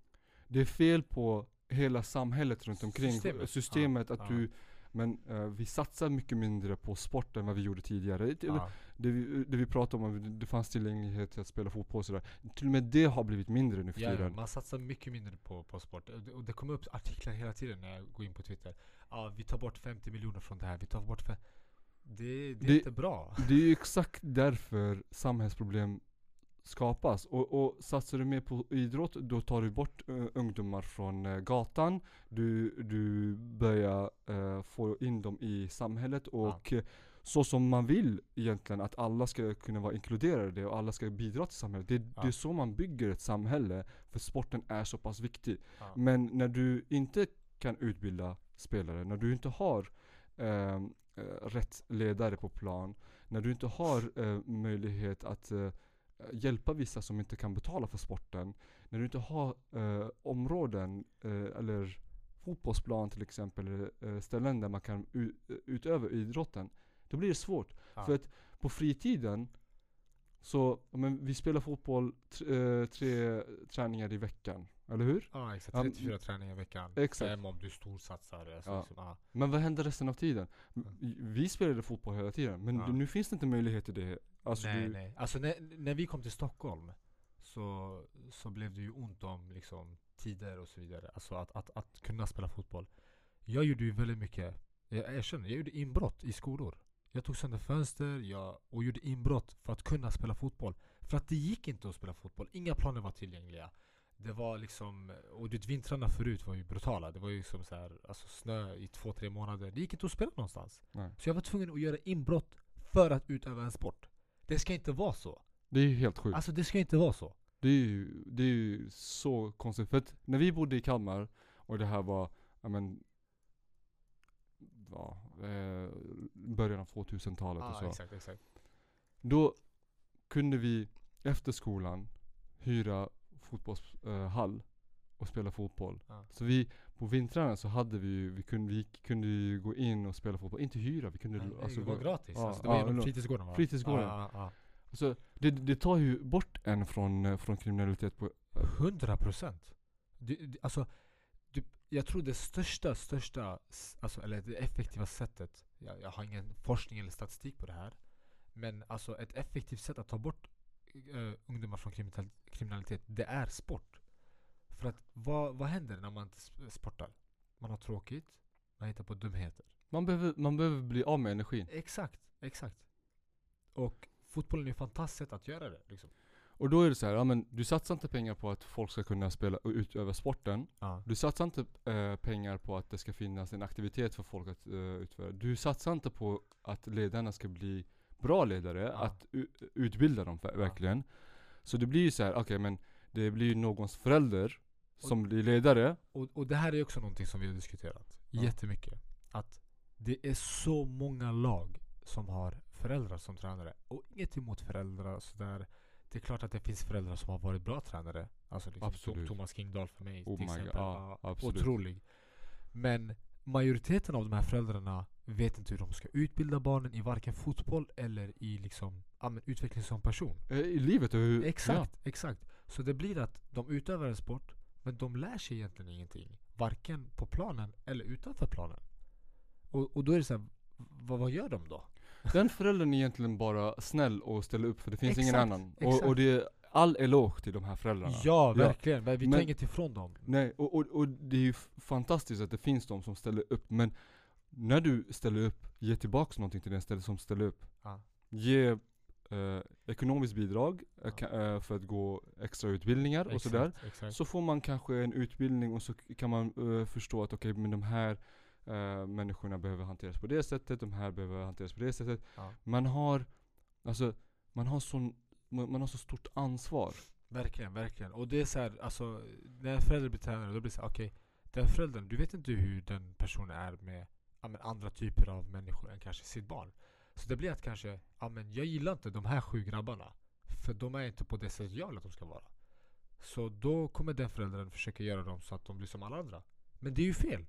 Det är fel på hela samhället runt omkring. Systemet. Systemet, Ja, att ja. du Men eh, vi satsar mycket mindre på sport än vad vi gjorde tidigare. Det, ja. det, vi, det vi pratade om, det fanns tillgänglighet till att spela fotboll och sådär. Till och med det har blivit mindre nu för Ja, tiden. man satsar mycket mindre på, på sport. Och det- det kommer upp artiklar hela tiden när jag går in på Twitter. Ja, vi tar bort 50 miljoner från det här. Vi tar bort fe- det, det är Det- inte bra. Det är ju exakt därför samhällsproblem skapas. Och, och satsar du mer på idrott, då tar du bort eh, ungdomar från eh, gatan. Du, du börjar eh, få in dem i samhället och eh, så som man vill egentligen att alla ska kunna vara inkluderade och alla ska bidra till samhället. Det, Ja. det är så man bygger ett samhälle, för sporten är så pass viktig. Ja. Men när du inte kan utbilda spelare, när du inte har rätt ledare på plan, när du inte har möjlighet att hjälpa vissa som inte kan betala för sporten, när du inte har eh, områden eh, eller fotbollsplan till exempel, eller eh, ställen där man kan u- utöva idrotten, då blir det svårt. Ja. För att på fritiden så, men vi spelar fotboll eh, tre träningar i veckan, eller hur? Ja exakt, Ja, 34 träningar i veckan. exakt. Fem om du storsatsar. Alltså, Ja. liksom. Men vad händer resten av tiden? Vi spelade fotboll hela tiden, men Ja. nu finns det inte möjlighet till det. Alltså nej, du, nej. Alltså när, när vi kom till Stockholm så, så blev det ju ont om liksom, tider och så vidare. Alltså att, att, att kunna spela fotboll. Jag gjorde ju väldigt mycket, jag erkänner, jag gjorde inbrott i skolor. Jag tog sönder fönster jag, och gjorde inbrott för att kunna spela fotboll. För att det gick inte att spela fotboll. Inga planer var tillgängliga. Det var liksom, och du vet, vintrarna förut var ju brutala. Det var ju som så här, alltså snö i två, tre månader. Det gick inte att spela någonstans. Nej. Så jag var tvungen att göra inbrott för att utöva en sport. Det ska inte vara så. Det är ju helt sjukt. Alltså det ska inte vara så. Det är ju, det är ju så konstigt. För att när vi bodde i Kalmar och det här var, ja men, ja, eh, början av 2000-talet och så. exakt, exakt. Då kunde vi efter skolan hyra fotbollshall och spela fotboll. Ja. Så vi, på vintrarna så hade vi ju, vi kunde, vi kunde ju gå in och spela fotboll. Inte hyra, vi kunde Nej, alltså det var gå- gratis. ja, alltså, det var ja, genom fritidsgården va? fritidsgården. Ja, ja. Alltså, det, det tar ju bort en från, eh, från kriminalitet på... 100 procent. Alltså, du, jag tror det största, största, alltså, eller det effektiva sättet, jag, jag har ingen forskning eller statistik på det här, men alltså ett effektivt sätt att ta bort eh, ungdomar från kriminal- kriminalitet, det är sport. För att vad, vad händer när man inte sportar? Man har tråkigt, man hittar på dumheter. Man behöver, man behöver bli av med energin. Exakt, exakt. Och fotbollen är ett fantastiskt sätt att göra det. Liksom. Och då är det så här, ja men du satsar inte pengar på att folk ska kunna spela och utöva sporten. Ja. Du satsar inte eh, pengar på att det ska finnas en aktivitet för folk att eh, utföra. Du satsar inte på att ledarna ska bli bra ledare, att utbilda dem ver- verkligen. Så det blir ju så här, okej men det blir ju någons förälder som blir ledare. Och, och det här är också någonting som vi har diskuterat Ja. jättemycket. Att det är så många lag som har föräldrar som tränare. Och inget emot föräldrar sådär. Det är klart att det finns föräldrar som har varit bra tränare. Alltså liksom Absolut. Thomas Kingdahl för mig Oh till my God, exempel. ja, otrolig. Men majoriteten av de här föräldrarna vet inte hur de ska utbilda barnen i varken fotboll eller i liksom, ja, men utveckling som person. Eh, I livet över- Exakt, exakt. Så det blir att de utövar en sport, men de lär sig egentligen ingenting. Varken på planen eller utanför planen. Och, och då är det så här, vad, vad gör de då? Ja. Den föräldern är egentligen bara snäll och ställer upp för det finns ingen Exakt, annan. Och, och det all eloge till de här föräldrarna. Ja, verkligen. Men vi tar inget ifrån dem. Nej, och, och, och det är ju fantastiskt att det finns de som ställer upp, men när du ställer upp, ge tillbaks någonting till den ställe som ställer upp. Ja. Ge eh, ekonomiskt bidrag eh, Ja. ka- eh, för att gå extra utbildningar och sådär. Exakt, exakt. Så får man kanske en utbildning och så kan man eh, förstå att okej, men de här eh, människorna behöver hanteras på det sättet, de här behöver hanteras på det sättet. Ja. Man har, alltså, man har sån, man, man har så stort ansvar. Verkligen, verkligen. Och det är så här, alltså, när en förälder blir tränare, då blir det så här, okej, den föräldern, du vet inte hur den personen är med ja, men andra typer av människor än kanske sitt barn. Så det blir att kanske, ja men jag gillar inte de här sju grabbarna. För de är inte på det sättet jag vill att de ska vara. Så då kommer den föräldern försöka göra dem så att de blir som alla andra. Men det är ju fel.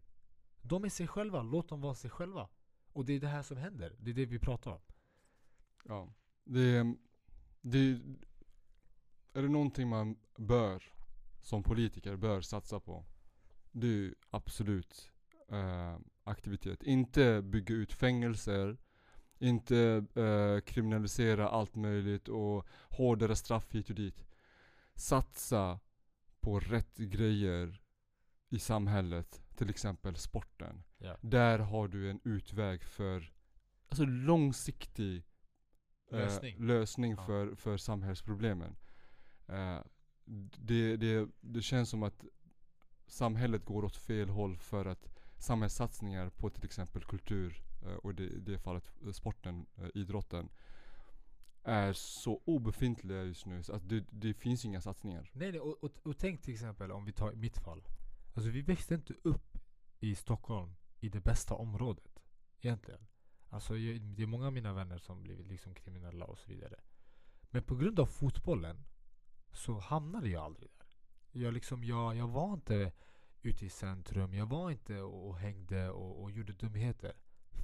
De är sig själva, låt dem vara sig själva. Och det är det här som händer, det är det vi pratar om. Ja. Det, det, är det någonting man bör, som politiker, bör satsa på? Det är absolut eh, aktivitet. Inte bygga ut fängelser, inte eh, kriminalisera allt möjligt och hårdare straff hit och dit. Satsa på rätt grejer i samhället, till exempel sporten. Ja. Där har du en utväg för alltså långsiktig eh, Lösning. lösning Ja. för, för samhällsproblemen. Eh, det, det, det känns som att samhället går åt fel håll för att samhällssatsningar på till exempel kultur eh, och det, i det fallet eh, sporten, eh, idrotten är så obefintliga just nu så att det, det finns inga satsningar. Nej, nej och, och, och tänk till exempel om vi tar mitt fall. Alltså vi växte inte upp i Stockholm i det bästa området. Egentligen. Alltså jag, det är många av mina vänner som blivit liksom kriminella och så vidare. Men på grund av fotbollen så hamnade jag aldrig där. Jag, liksom, jag, jag var inte ute i centrum. Jag var inte och, hängde och, och gjorde dumheter.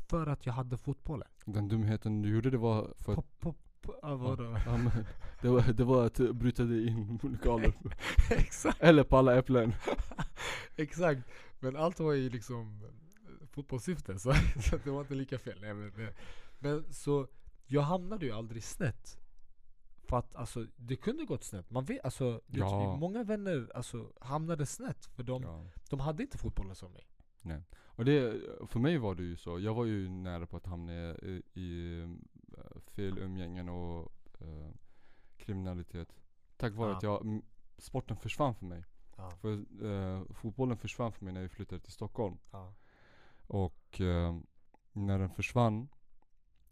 För att jag hade fotbollen. Den dumheten du gjorde det var för Pop, pop, pop, ah, vadå? Ja, det, var, det var att bryta dig in i lokaler. Exakt. Eller på alla äpplen. Exakt. Men allt var ju liksom fotbollssyfte så, så det var inte lika fel. Nej, men, men, men så jag hamnade ju aldrig snett. För att alltså det kunde gått snett. Man vet, alltså, du vet, Ja. många vänner alltså, hamnade snett för de, Ja. de hade inte fotbollen som mig. Och det, för mig var det ju så. Jag var ju nära på att hamna i, i fel umgängen och eh, kriminalitet. Tack vare Ja. att jag, sporten försvann för mig. Ja. För eh, fotbollen försvann för mig när jag flyttade till Stockholm. Ja. Och eh, när den försvann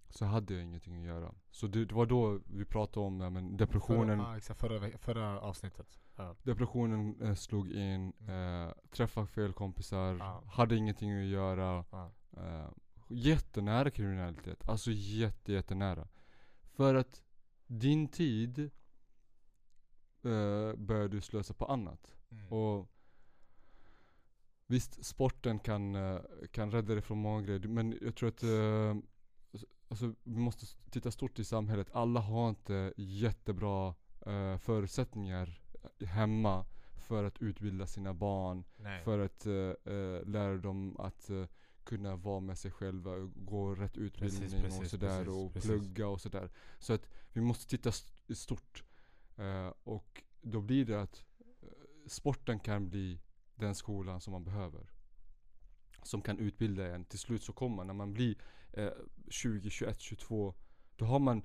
så hade jag ingenting att göra. Så det, det var då vi pratade om ja, men depressionen. Förra, ja, exakt, förra, förra avsnittet. Ja. Depressionen eh, slog in, eh, träffade fel kompisar, Ja. hade ingenting att göra. Ja. Eh, jättenära kriminalitet. Alltså jätte, jättenära. För att din tid eh, börjar du slösa på annat. Mm. Och Visst, sporten kan, eh, kan rädda dig från många grejer. Men jag tror att eh, alltså, vi måste titta stort i samhället. Alla har inte jättebra eh, förutsättningar hemma för att utbilda sina barn. Nej. För att eh, eh, lära dem att kunna vara med sig själva, gå rätt utbildning och precis, sådär precis, och precis. plugga och sådär. Så att vi måste titta st- stort. Och då blir det att sporten kan bli den skolan som man behöver. Som kan utbilda en. Till slut så kommer man, när man blir eh, 20, 21, 22, då har man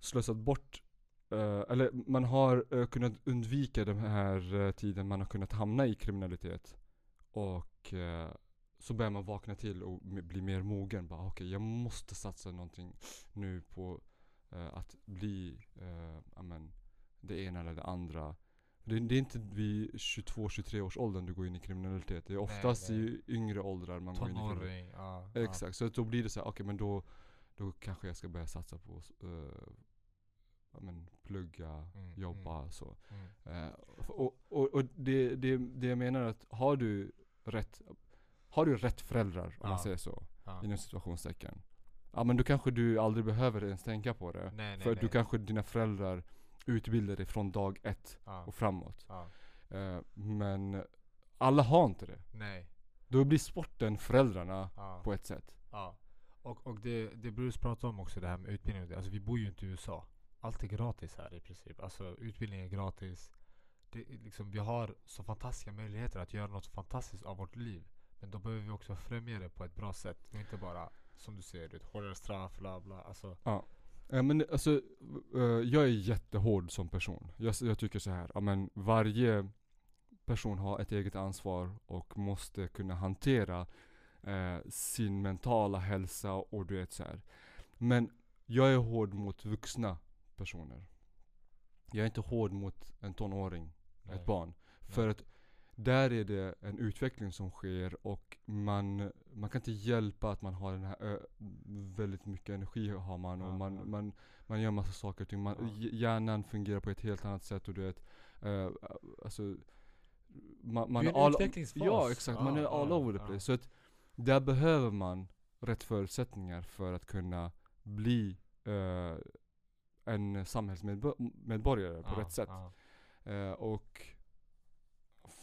slösat bort eh, eller man har eh, kunnat undvika den här uh, tiden man har kunnat hamna i kriminalitet. Och eh, så börjar man vakna till och bli mer mogen. Bara, Okej, jag måste satsa någonting nu på eh, att bli eh, amen, det ena eller det andra. Det, det är inte vid 22-23 års åldern du går in i kriminalitet. Det är oftast nej. i yngre åldrar man går in i kriminalitet. Tonåring, ja. ja. Exakt, så att då blir det så här, okej men då, då kanske jag ska börja satsa på uh, ja, men, plugga, Mm, jobba så. Mm. Eh, och och, och det, det, det jag menar är att har du rätt, har du rätt föräldrar om Ja. man säger så, Ja. inom situationstecken. Ja men då kanske du aldrig behöver ens tänka på det. Nej, nej, för nej. du kanske dina föräldrar utbildar dig från dag ett Ja. och framåt. Ja. Eh, men alla har inte det. Nej. Då blir sporten föräldrarna Ja. på ett sätt. Ja. Och, och det, det Bruce pratar om också, det här med utbildning. Alltså vi bor ju inte i USA. Allt är gratis här i princip. Alltså utbildning är gratis. Det, liksom, vi har så fantastiska möjligheter att göra något fantastiskt av vårt liv. Men då behöver vi också främja det på ett bra sätt. Och inte bara, som du säger, hårdare straff, bla bla. Alltså, Ja. Eh, men alltså, eh, jag är jättehård som person. Jag, jag tycker så här, ja, men varje person har ett eget ansvar och måste kunna hantera eh, sin mentala hälsa och du vet så här. Men jag är hård mot vuxna personer. Jag är inte hård mot en tonåring, nej. ett barn. För att där är det en utveckling som sker och man, man kan inte hjälpa att man har den här väldigt mycket energi har man och Ja, man, ja. man, man gör massa saker och ting. Man, Ja. Hjärnan fungerar på ett helt annat sätt och du vet, eh, alltså man, man Du är en all, utvecklingsfas. Ja exakt, man är all over the place. Så att där behöver man rätt förutsättningar för att kunna bli eh, en samhällsmedborgare på rätt sätt. Eh, och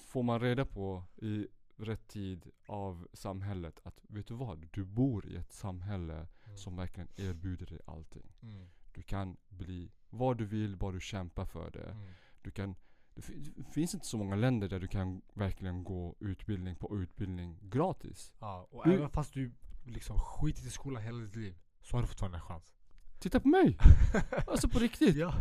får man reda på i rätt tid av samhället att vet du vad? Du bor i ett samhälle Mm. som verkligen erbjuder dig allting. Mm. Du kan bli vad du vill, bara du kämpar för det. Mm. Du kan, det det finns inte så många länder där du kan verkligen gå utbildning på utbildning gratis. Ja, och Du- även fast du liksom skitit i skolan hela ditt liv så har du fortfarande en chans. Titta på mig! alltså på riktigt! ja.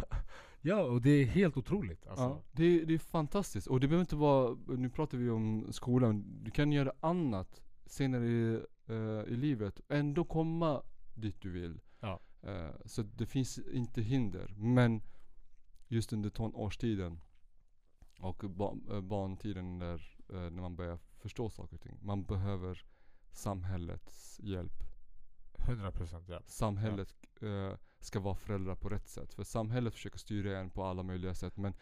Ja, och det är helt otroligt. Alltså. Ja, det, är- det är fantastiskt. Och det behöver inte vara, nu pratar vi om skolan, du kan göra annat senare i, eh, i livet ändå komma dit du vill. Ja. Eh, så det finns inte hinder. Men just under tonårstiden och ba, eh, barntiden där, eh, när man börjar förstå saker och ting. Man behöver samhällets hjälp. 100% ja. Samhället eh, ska vara föräldrar på rätt sätt. För samhället försöker styra en på alla möjliga sätt. Men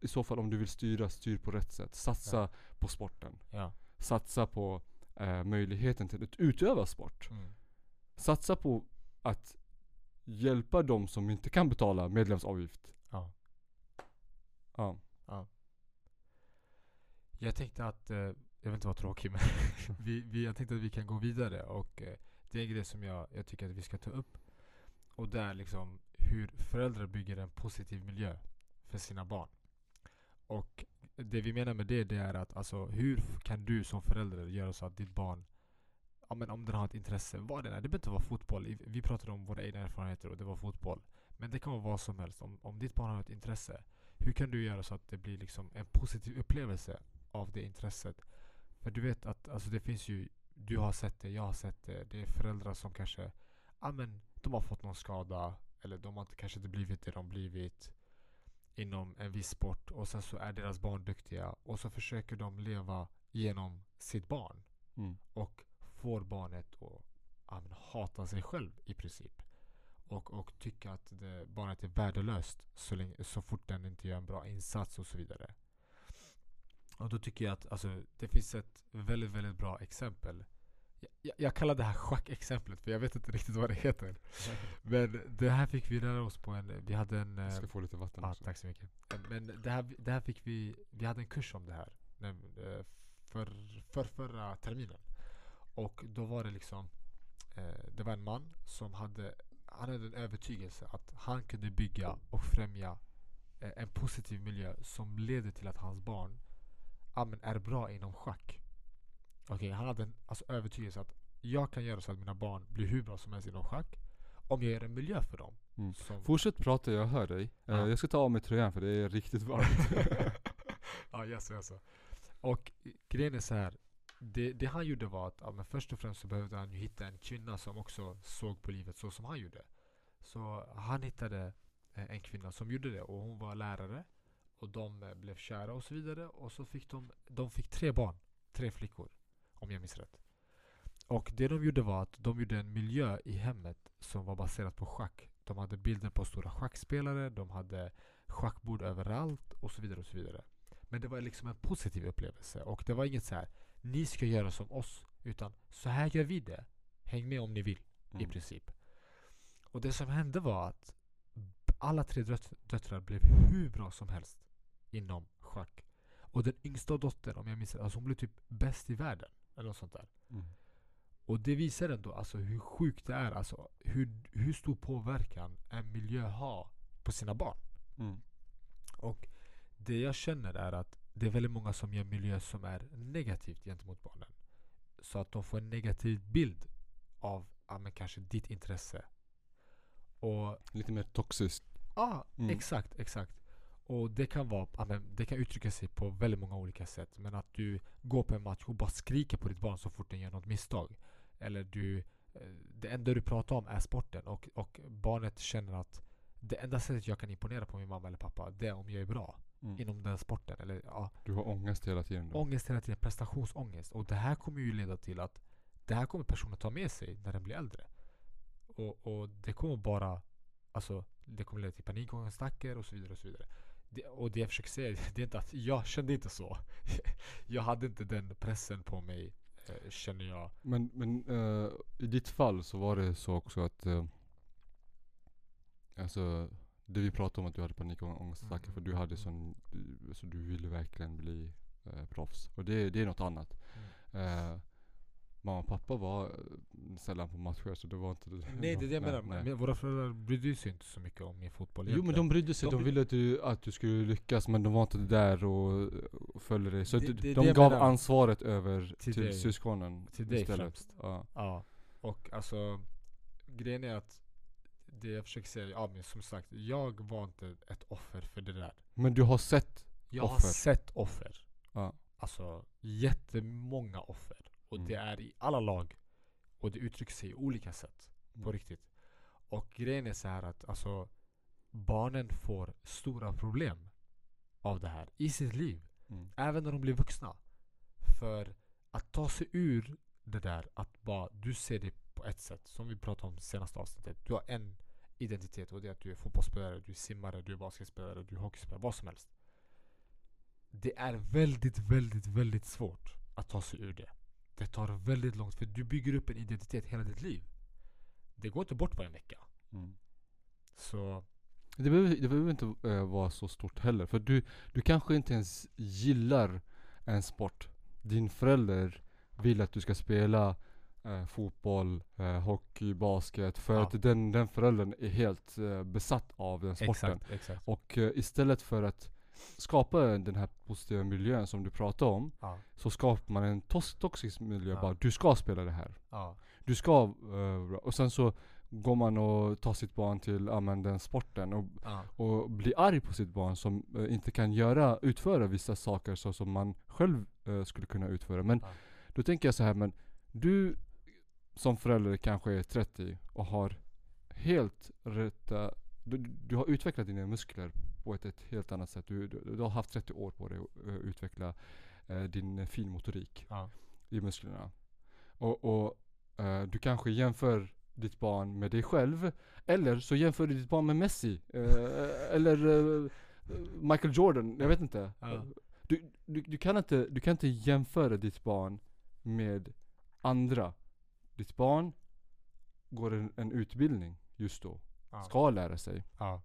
i så fall om du vill styra, styr på rätt sätt. Satsa Ja. på sporten. ja. Satsa på eh, möjligheten till att utöva sport. Mm. Satsa på att hjälpa de som inte kan betala medlemsavgift. ja. Ja. Jag tänkte att, eh, jag vill inte vara tråkig men vi, vi, jag tänkte att vi kan gå vidare och eh, det är en grej som jag, jag tycker att vi ska ta upp. Och det är liksom hur föräldrar bygger en positiv miljö för sina barn. Och det vi menar med det, det är att alltså, hur kan du som förälder göra så att ditt barn Ja men om den har ett intresse, vad det är, det behöver inte vara fotboll. Vi pratade om våra egna erfarenheter och det var fotboll. Men det kan vara vad som helst. Om, om ditt barn har ett intresse, hur kan du göra så att det blir liksom en positiv upplevelse av det intresset? För du vet att alltså det finns ju, du har sett det, jag har sett det. Det är föräldrar som kanske, ja men de har fått någon skada. Eller de har kanske inte blivit det de blivit inom en viss sport. Och sen så är deras barn duktiga. Och så försöker de leva genom sitt barn. Mm. Och får barnet att ja, hata sig själv i princip. Och, och tycka att det, barnet är värdelöst så, länge, så fort den inte gör en bra insats och så vidare. Och då tycker jag att alltså, det finns ett väldigt, väldigt bra exempel jag, jag kallar det här schackexemplet för jag vet inte riktigt vad det heter. Men det här fick vi lära oss på en, vi hade en... Jag eh, ska få lite vatten Ja, också. tack så mycket. Eh, Men det här, det här fick vi, vi hade en kurs om det här eh, för, för förra terminen. Och då var det liksom, eh, det var en man som hade, han hade en övertygelse att han kunde bygga och främja eh, en positiv miljö som leder till att hans barn är bra inom schack. Okej, han hade en alltså, övertygelse att jag kan göra så att mina barn blir hur bra som helst inom schack om jag gör en miljö för dem. Mm. Som, Fortsätt prata, jag hör dig. Eh, Ja. jag ska ta av mig tröjan för det är riktigt varmt. ja, jaså, jaså. Och grejen är så här. Det, det han gjorde var att ja, först och främst så behövde han ju hitta en kvinna som också såg på livet så som han gjorde. Så han hittade eh, en kvinna som gjorde det och hon var lärare. Och de eh, blev kära och så vidare. Och så fick de, de fick tre barn. Tre flickor. Om jag minns rätt. Och det de gjorde var att de gjorde en miljö i hemmet som var baserat på schack. De hade bilder på stora schackspelare, de hade schackbord överallt och så vidare och så vidare. Men det var liksom en positiv upplevelse och det var inget så här ni ska göra som oss utan så här gör vi det. Häng med om ni vill i Mm. princip. Och det som hände var att alla tre döt- döttrar blev hur bra som helst inom schack. Och den yngsta dottern, om jag minns rätt, alltså hon blev typ bäst i världen. Eller något sånt där. Mm. Och det visar ändå alltså hur sjukt det är. Alltså hur, hur stor påverkan en miljö har på sina barn. Mm. Och det jag känner är att det är väldigt många som gör miljö som är negativt gentemot barnen. Så att de får en negativ bild av ja, men kanske ditt intresse. Och Lite mer toxiskt. Ja, Mm. exakt, exakt. Och det kan vara, det kan uttrycka sig på väldigt många olika sätt. Men att du går på en match och bara skriker på ditt barn så fort den gör något misstag. Eller du, eh, det enda du pratar om är sporten och, och barnet känner att det enda sättet jag kan imponera på min mamma eller pappa det är om jag är bra Mm. inom den sporten. Eller ja, Du har ångest hela tiden då. ångest hela tiden, prestationsångest. Och det här kommer ju leda till att det här kommer personen ta med sig när den blir äldre. Och, och det kommer bara, alltså det kommer leda till panikångestattacker och så vidare och så vidare. Det, och det jag försöker säga, det är inte att jag kände inte så. jag hade inte den pressen på mig, eh, känner jag. Men, men eh, i ditt fall så var det så också att uh, Alltså det vi pratade om att du hade panikångestattacker Mm, för du mm, hade mm. sån, du- så du ville verkligen bli uh, proffs. Och det, det är något annat. Eh, mamma och pappa var eh, sällan på matcher så det var inte Nej det är det jag menar. nej. Men våra föräldrar brydde sig inte så mycket om min fotboll Jo men egentligen. de brydde sig, De de, ville att du, att du skulle lyckas men de var inte där och, och följde dig. Så Det- de, det de det jag gav ansvaret över Till till, dig. syskonen Till dig istället. främst. Ja. Ja, och alltså grejen är att det jag försöker säga, ja men som sagt, jag var inte ett offer för det där. Men du har sett Jag har Offer. sett offer. Ja. Alltså jättemånga offer. Och Mm. det är i alla lag. Och det uttrycker sig i olika sätt. På Mm. riktigt. Och grejen är så här att alltså barnen får stora problem av det här i sitt liv. Mm. Även när de blir vuxna. För att ta sig ur det där att bara du ser det på ett sätt. Som vi pratade om senaste avsnittet. Du har en identitet och det är att du är fotbollsspelare, du är simmare, du är basketspelare, du är hockeyspelare, vad som helst. Det är väldigt, väldigt, väldigt svårt att ta sig ur det. Det tar väldigt långt för du bygger upp en identitet hela ditt liv. Det går inte bort på en vecka. Mm. Så Det behöver, det behöver inte eh, vara så stort heller. För du, du kanske inte ens gillar en sport. Din förälder vill att du ska spela eh, fotboll, eh, hockey, basket. För Ja. att den, den föräldern är helt besatt av den sporten. exakt, exakt. Och istället för att skapa den här positiva miljön som du pratar om. Ja, Så skapar man en tos- toxisk miljö Ja. bara. Du ska spela det här. ja, Du ska, eh, och sen så går man och tar sitt barn till ja, men den sporten och, och blir arg på sitt barn som eh, inte kan göra, utföra vissa saker så som man själv eh, skulle kunna utföra. Men då tänker jag så här, men du som förälder kanske är 30 och har helt rätta, du, du har utvecklat dina muskler på ett, ett helt annat sätt. Du, du, du har haft 30 år på dig att eh, utveckla eh, din finmotorik ja, i musklerna. Och, och eh, du kanske jämför ditt barn med dig själv. Eller så jämför du ditt barn med Messi. Eller Michael Jordan. Jag vet inte. Ja. Du, du, du, kan inte. du kan inte jämföra ditt barn med andra. ditt barn går en, en utbildning just då. Ja. Ska lära sig. Ja.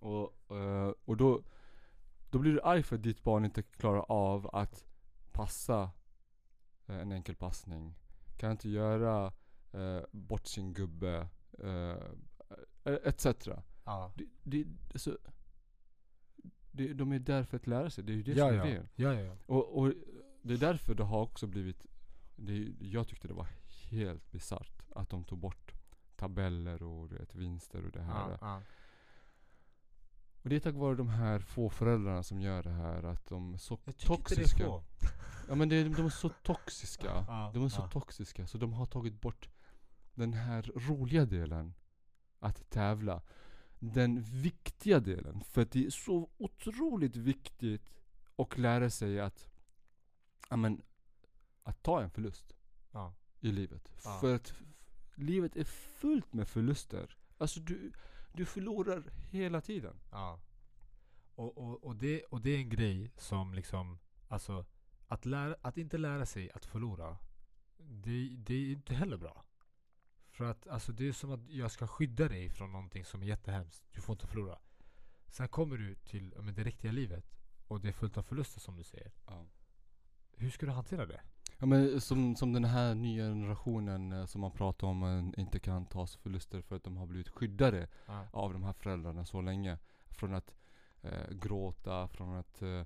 Och, eh, och då, då blir du arg för att ditt barn inte klarar av att passa eh, en enkel passning. Kan inte göra eh, bort sin gubbe. Eh, etc. Ja. Det, det, alltså, det, de är där för att lära sig. Det är ju det Ja, som är ja. grejen. ja, ja, ja. Och, och det är därför det har också blivit det, Jag tyckte det var helt bisarrt att de tog bort tabeller och vet, vinster och det här. Ja, ja. Och det är tack vare de här få föräldrarna som gör det här att de är så Jag tycker inte det är toxiska. få. Ja men det, de är så toxiska. Ja, De är så ja. toxiska så de har tagit bort den här roliga delen. Att tävla. Den viktiga delen. För att det är så otroligt viktigt att lära sig att, ja men, att ta en förlust Ja. i livet. För att livet är fullt med förluster. Alltså du, du förlorar hela tiden. Ja. Och, och, och, det, och det är en grej som liksom, alltså att, lära, att inte lära sig att förlora, det, det är inte heller bra. För att alltså, det är som att jag ska skydda dig från någonting som är jättehemskt. Du får inte förlora. Sen kommer du till men det riktiga livet och det är fullt av förluster som du säger. Ja. Hur ska du hantera det? Ja men som, som den här nya generationen eh, som man pratar om eh, inte kan ta sig förluster för att de har blivit skyddade Ja. av de här föräldrarna så länge. Från att eh, gråta, från att eh,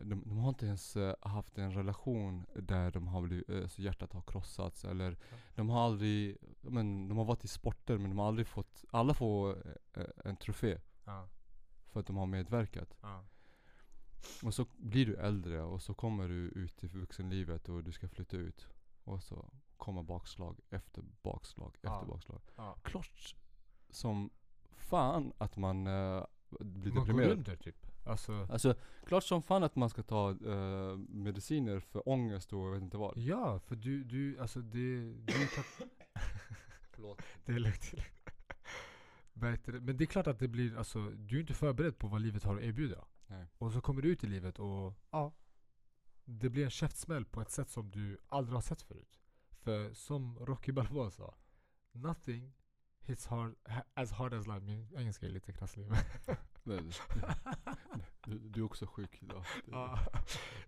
de, de har inte ens eh, haft en relation där de har blivit, eh, så hjärtat har krossats eller de har aldrig, ja, men de har varit i sporter men de har aldrig fått, alla får eh, en trofé Ja. för att de har medverkat. Ja. Och så blir du äldre och så kommer du ut i vuxenlivet och du ska flytta ut. Och så kommer bakslag efter bakslag efter Ja. bakslag. Ja. Klart som fan att man uh, blir Man går deprimerad. under typ. Alltså, Alltså klart som fan att man ska ta eh, mediciner för ångest och jag vet inte vad. ja, för du, du, alltså det, du kan, Förlåt. Det är lugnt. Men det är klart att det blir, alltså, du är inte förberedd på vad livet har att erbjuda. Nej. Och så kommer du ut i livet och ja, det blir en käftsmäll på ett sätt som du aldrig har sett förut. För som Rocky Balboa sa, nothing hits hard, ha- as hard as life. Min engelska är lite krasslig. men- Nej, du, du är också sjuk idag. Det- Ja.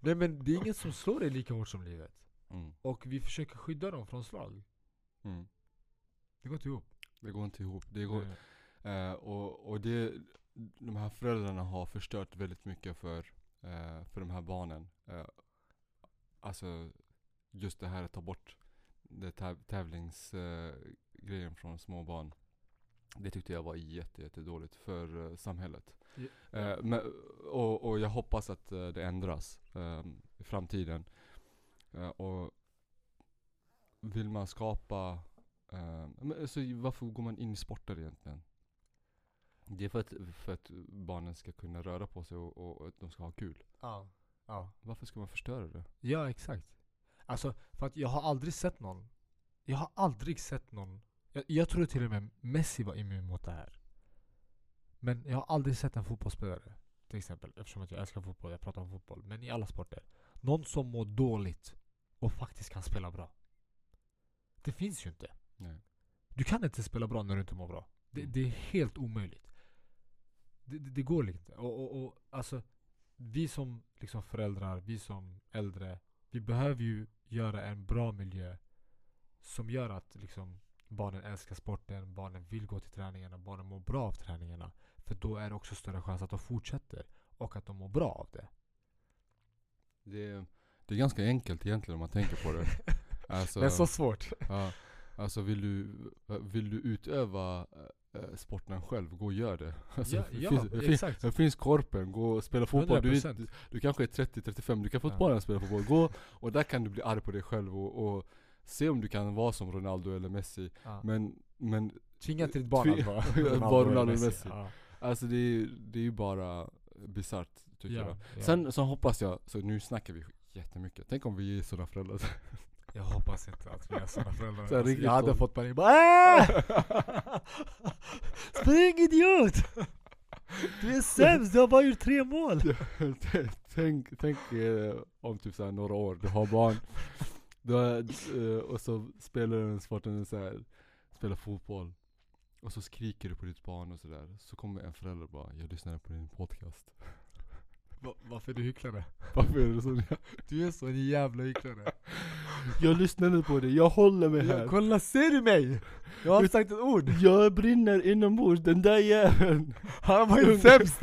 Nej men det är ingen som slår dig lika hårt som livet. Mm. Och vi försöker skydda dem från slag. Mm. Det går inte ihop. Det går inte ihop. Det går. Eh, och och det, de här föräldrarna har förstört väldigt mycket för, eh, för de här barnen. Eh, alltså just det här att ta bort det täv- tävlingsgrejen från små barn. Det tyckte jag var jätte, jätte dåligt för eh, samhället. Eh, men, och, och jag hoppas att eh, det ändras eh, i framtiden. Eh, och vill man skapa, eh, men, alltså, varför går man in i sporter egentligen? Det är för att, för att barnen ska kunna röra på sig och, och, och de ska ha kul. Ja. ja. Varför ska man förstöra det? Ja, exakt. Alltså, för att jag har aldrig sett någon Jag har aldrig sett någon Jag, jag tror till och med Messi var immun mot det här Men jag har aldrig sett en fotbollsspelare Till exempel, eftersom att jag älskar fotboll, jag pratar om fotboll Men i alla sporter Någon som mår dåligt och faktiskt kan spela bra Det finns ju inte Nej. Du kan inte spela bra när du inte mår bra Det, Mm. det är helt omöjligt det, det, det går inte. Och, och, och alltså Vi som liksom föräldrar, vi som äldre Vi behöver ju göra en bra miljö Som gör att liksom Barnen älskar sporten, barnen vill gå till träningarna, barnen mår bra av träningarna. För då är det också större chans att de fortsätter Och att de mår bra av det. Det, är- det är ganska enkelt egentligen om man tänker på det. Alltså, Men så svårt. ja, alltså vill du, vill du utöva sporten själv, gå och gör det. Alltså, Ja, det ja finns, finns, exakt det finns korpen, gå och spela fotboll. Du, är- 100%. du, kanske är 30-35, du kan Ja. fortfarande spela fotboll. Gå och där kan du bli arg på dig själv och, och se om du kan vara som Ronaldo eller Messi. ja. Men, men Tvinga till ditt barn att vara Ronaldo eller Messi. Ja. alltså det är, det är ju bara bisarrt tycker Ja, jag. ja. Sen så hoppas jag, så nu snackar vi jättemycket. Tänk om vi är sådana föräldrar. Jag hoppas inte att vi är sådana föräldrar. Så Alltså, jag hade fått panik bara "Ah! Spring idiot! Du är sämst, du har bara gjort tre mål! tänk tänk eh, om typ såhär några år, du har barn Då, eh, och så spelar den sporten så här, spelar fotboll. Och så skriker du på ditt barn och sådär. Så kommer en förälder och bara 'Jag lyssnade på din podcast' Va, varför är du hycklare? Varför är det så? Du är så en jävla hycklare. Jag lyssnade på det, jag håller mig här. Ja, kolla, ser du mig? Jag har inte sagt ett ord. Jag brinner inombords, den där jäveln. Han har varit sämst.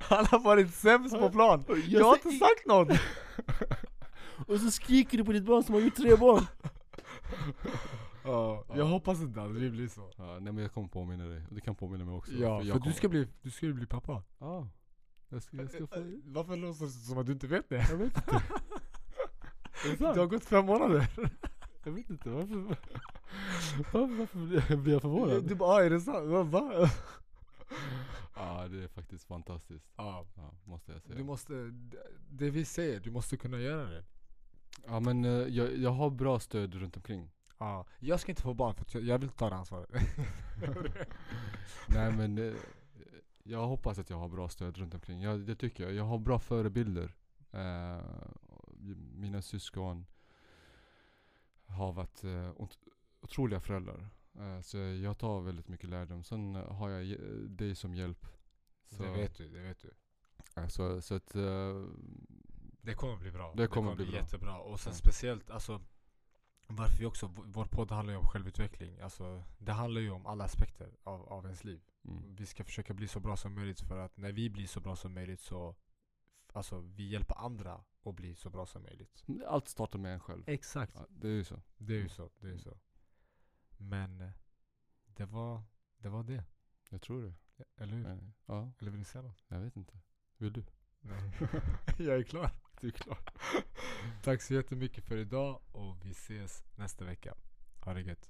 Han har varit sämst på plan. Jag har inte sagt något. Och så skriker du på ditt barn som har gjort tre barn. Ja, jag hoppas inte att det blir så. Ja, nej men jag kommer påminna dig, du kan påminna mig också. Ja, för, jag du ska bli, du ska ju bli pappa. Ja. Jag ska, jag ska få... Varför låtsas du som att du inte vet det? Jag vet inte. Det har gått fem månader. Jag vet inte, varför... Varför, varför blir- jag förvånad? Du bara, ah, är det sant? Va? Ja, det är faktiskt fantastiskt. Ja, Ja, måste jag säga. du måste, det- det vi säger, du måste kunna göra det. Ja men eh, jag, jag har bra stöd runt omkring. Ja, jag ska inte få barn för jag, vill ta det ansvaret. Nej men eh, jag hoppas att jag har bra stöd runt omkring. Jag, det tycker jag. Jag har bra förebilder. Eh, mina syskon har varit eh, ot- otroliga föräldrar. Eh, så jag tar väldigt mycket lärdom. Sen har jag dig som hjälp. Så, Det vet du, det vet du. eh, så, så att, Det kommer bli bra. Det kommer bli bra. jättebra. Och sen Ja. speciellt, alltså varför vi också, vår podd handlar ju om självutveckling. Alltså, det handlar ju om alla aspekter av, av ens liv. mm, Vi ska försöka bli så bra som möjligt för att när vi blir så bra som möjligt så Alltså vi hjälper andra att bli så bra som möjligt. allt startar med en själv. Exakt. Ja, det är ju så. Det är ju så, det är ju så. Men eh, det var det. Var det. Jag tror det. Eller hur? Ja, Eller vill du säga något? jag vet inte. Vill du? Nej. jag är klar. Du är klar. Tack så jättemycket för idag och vi ses nästa vecka. Ha det gött.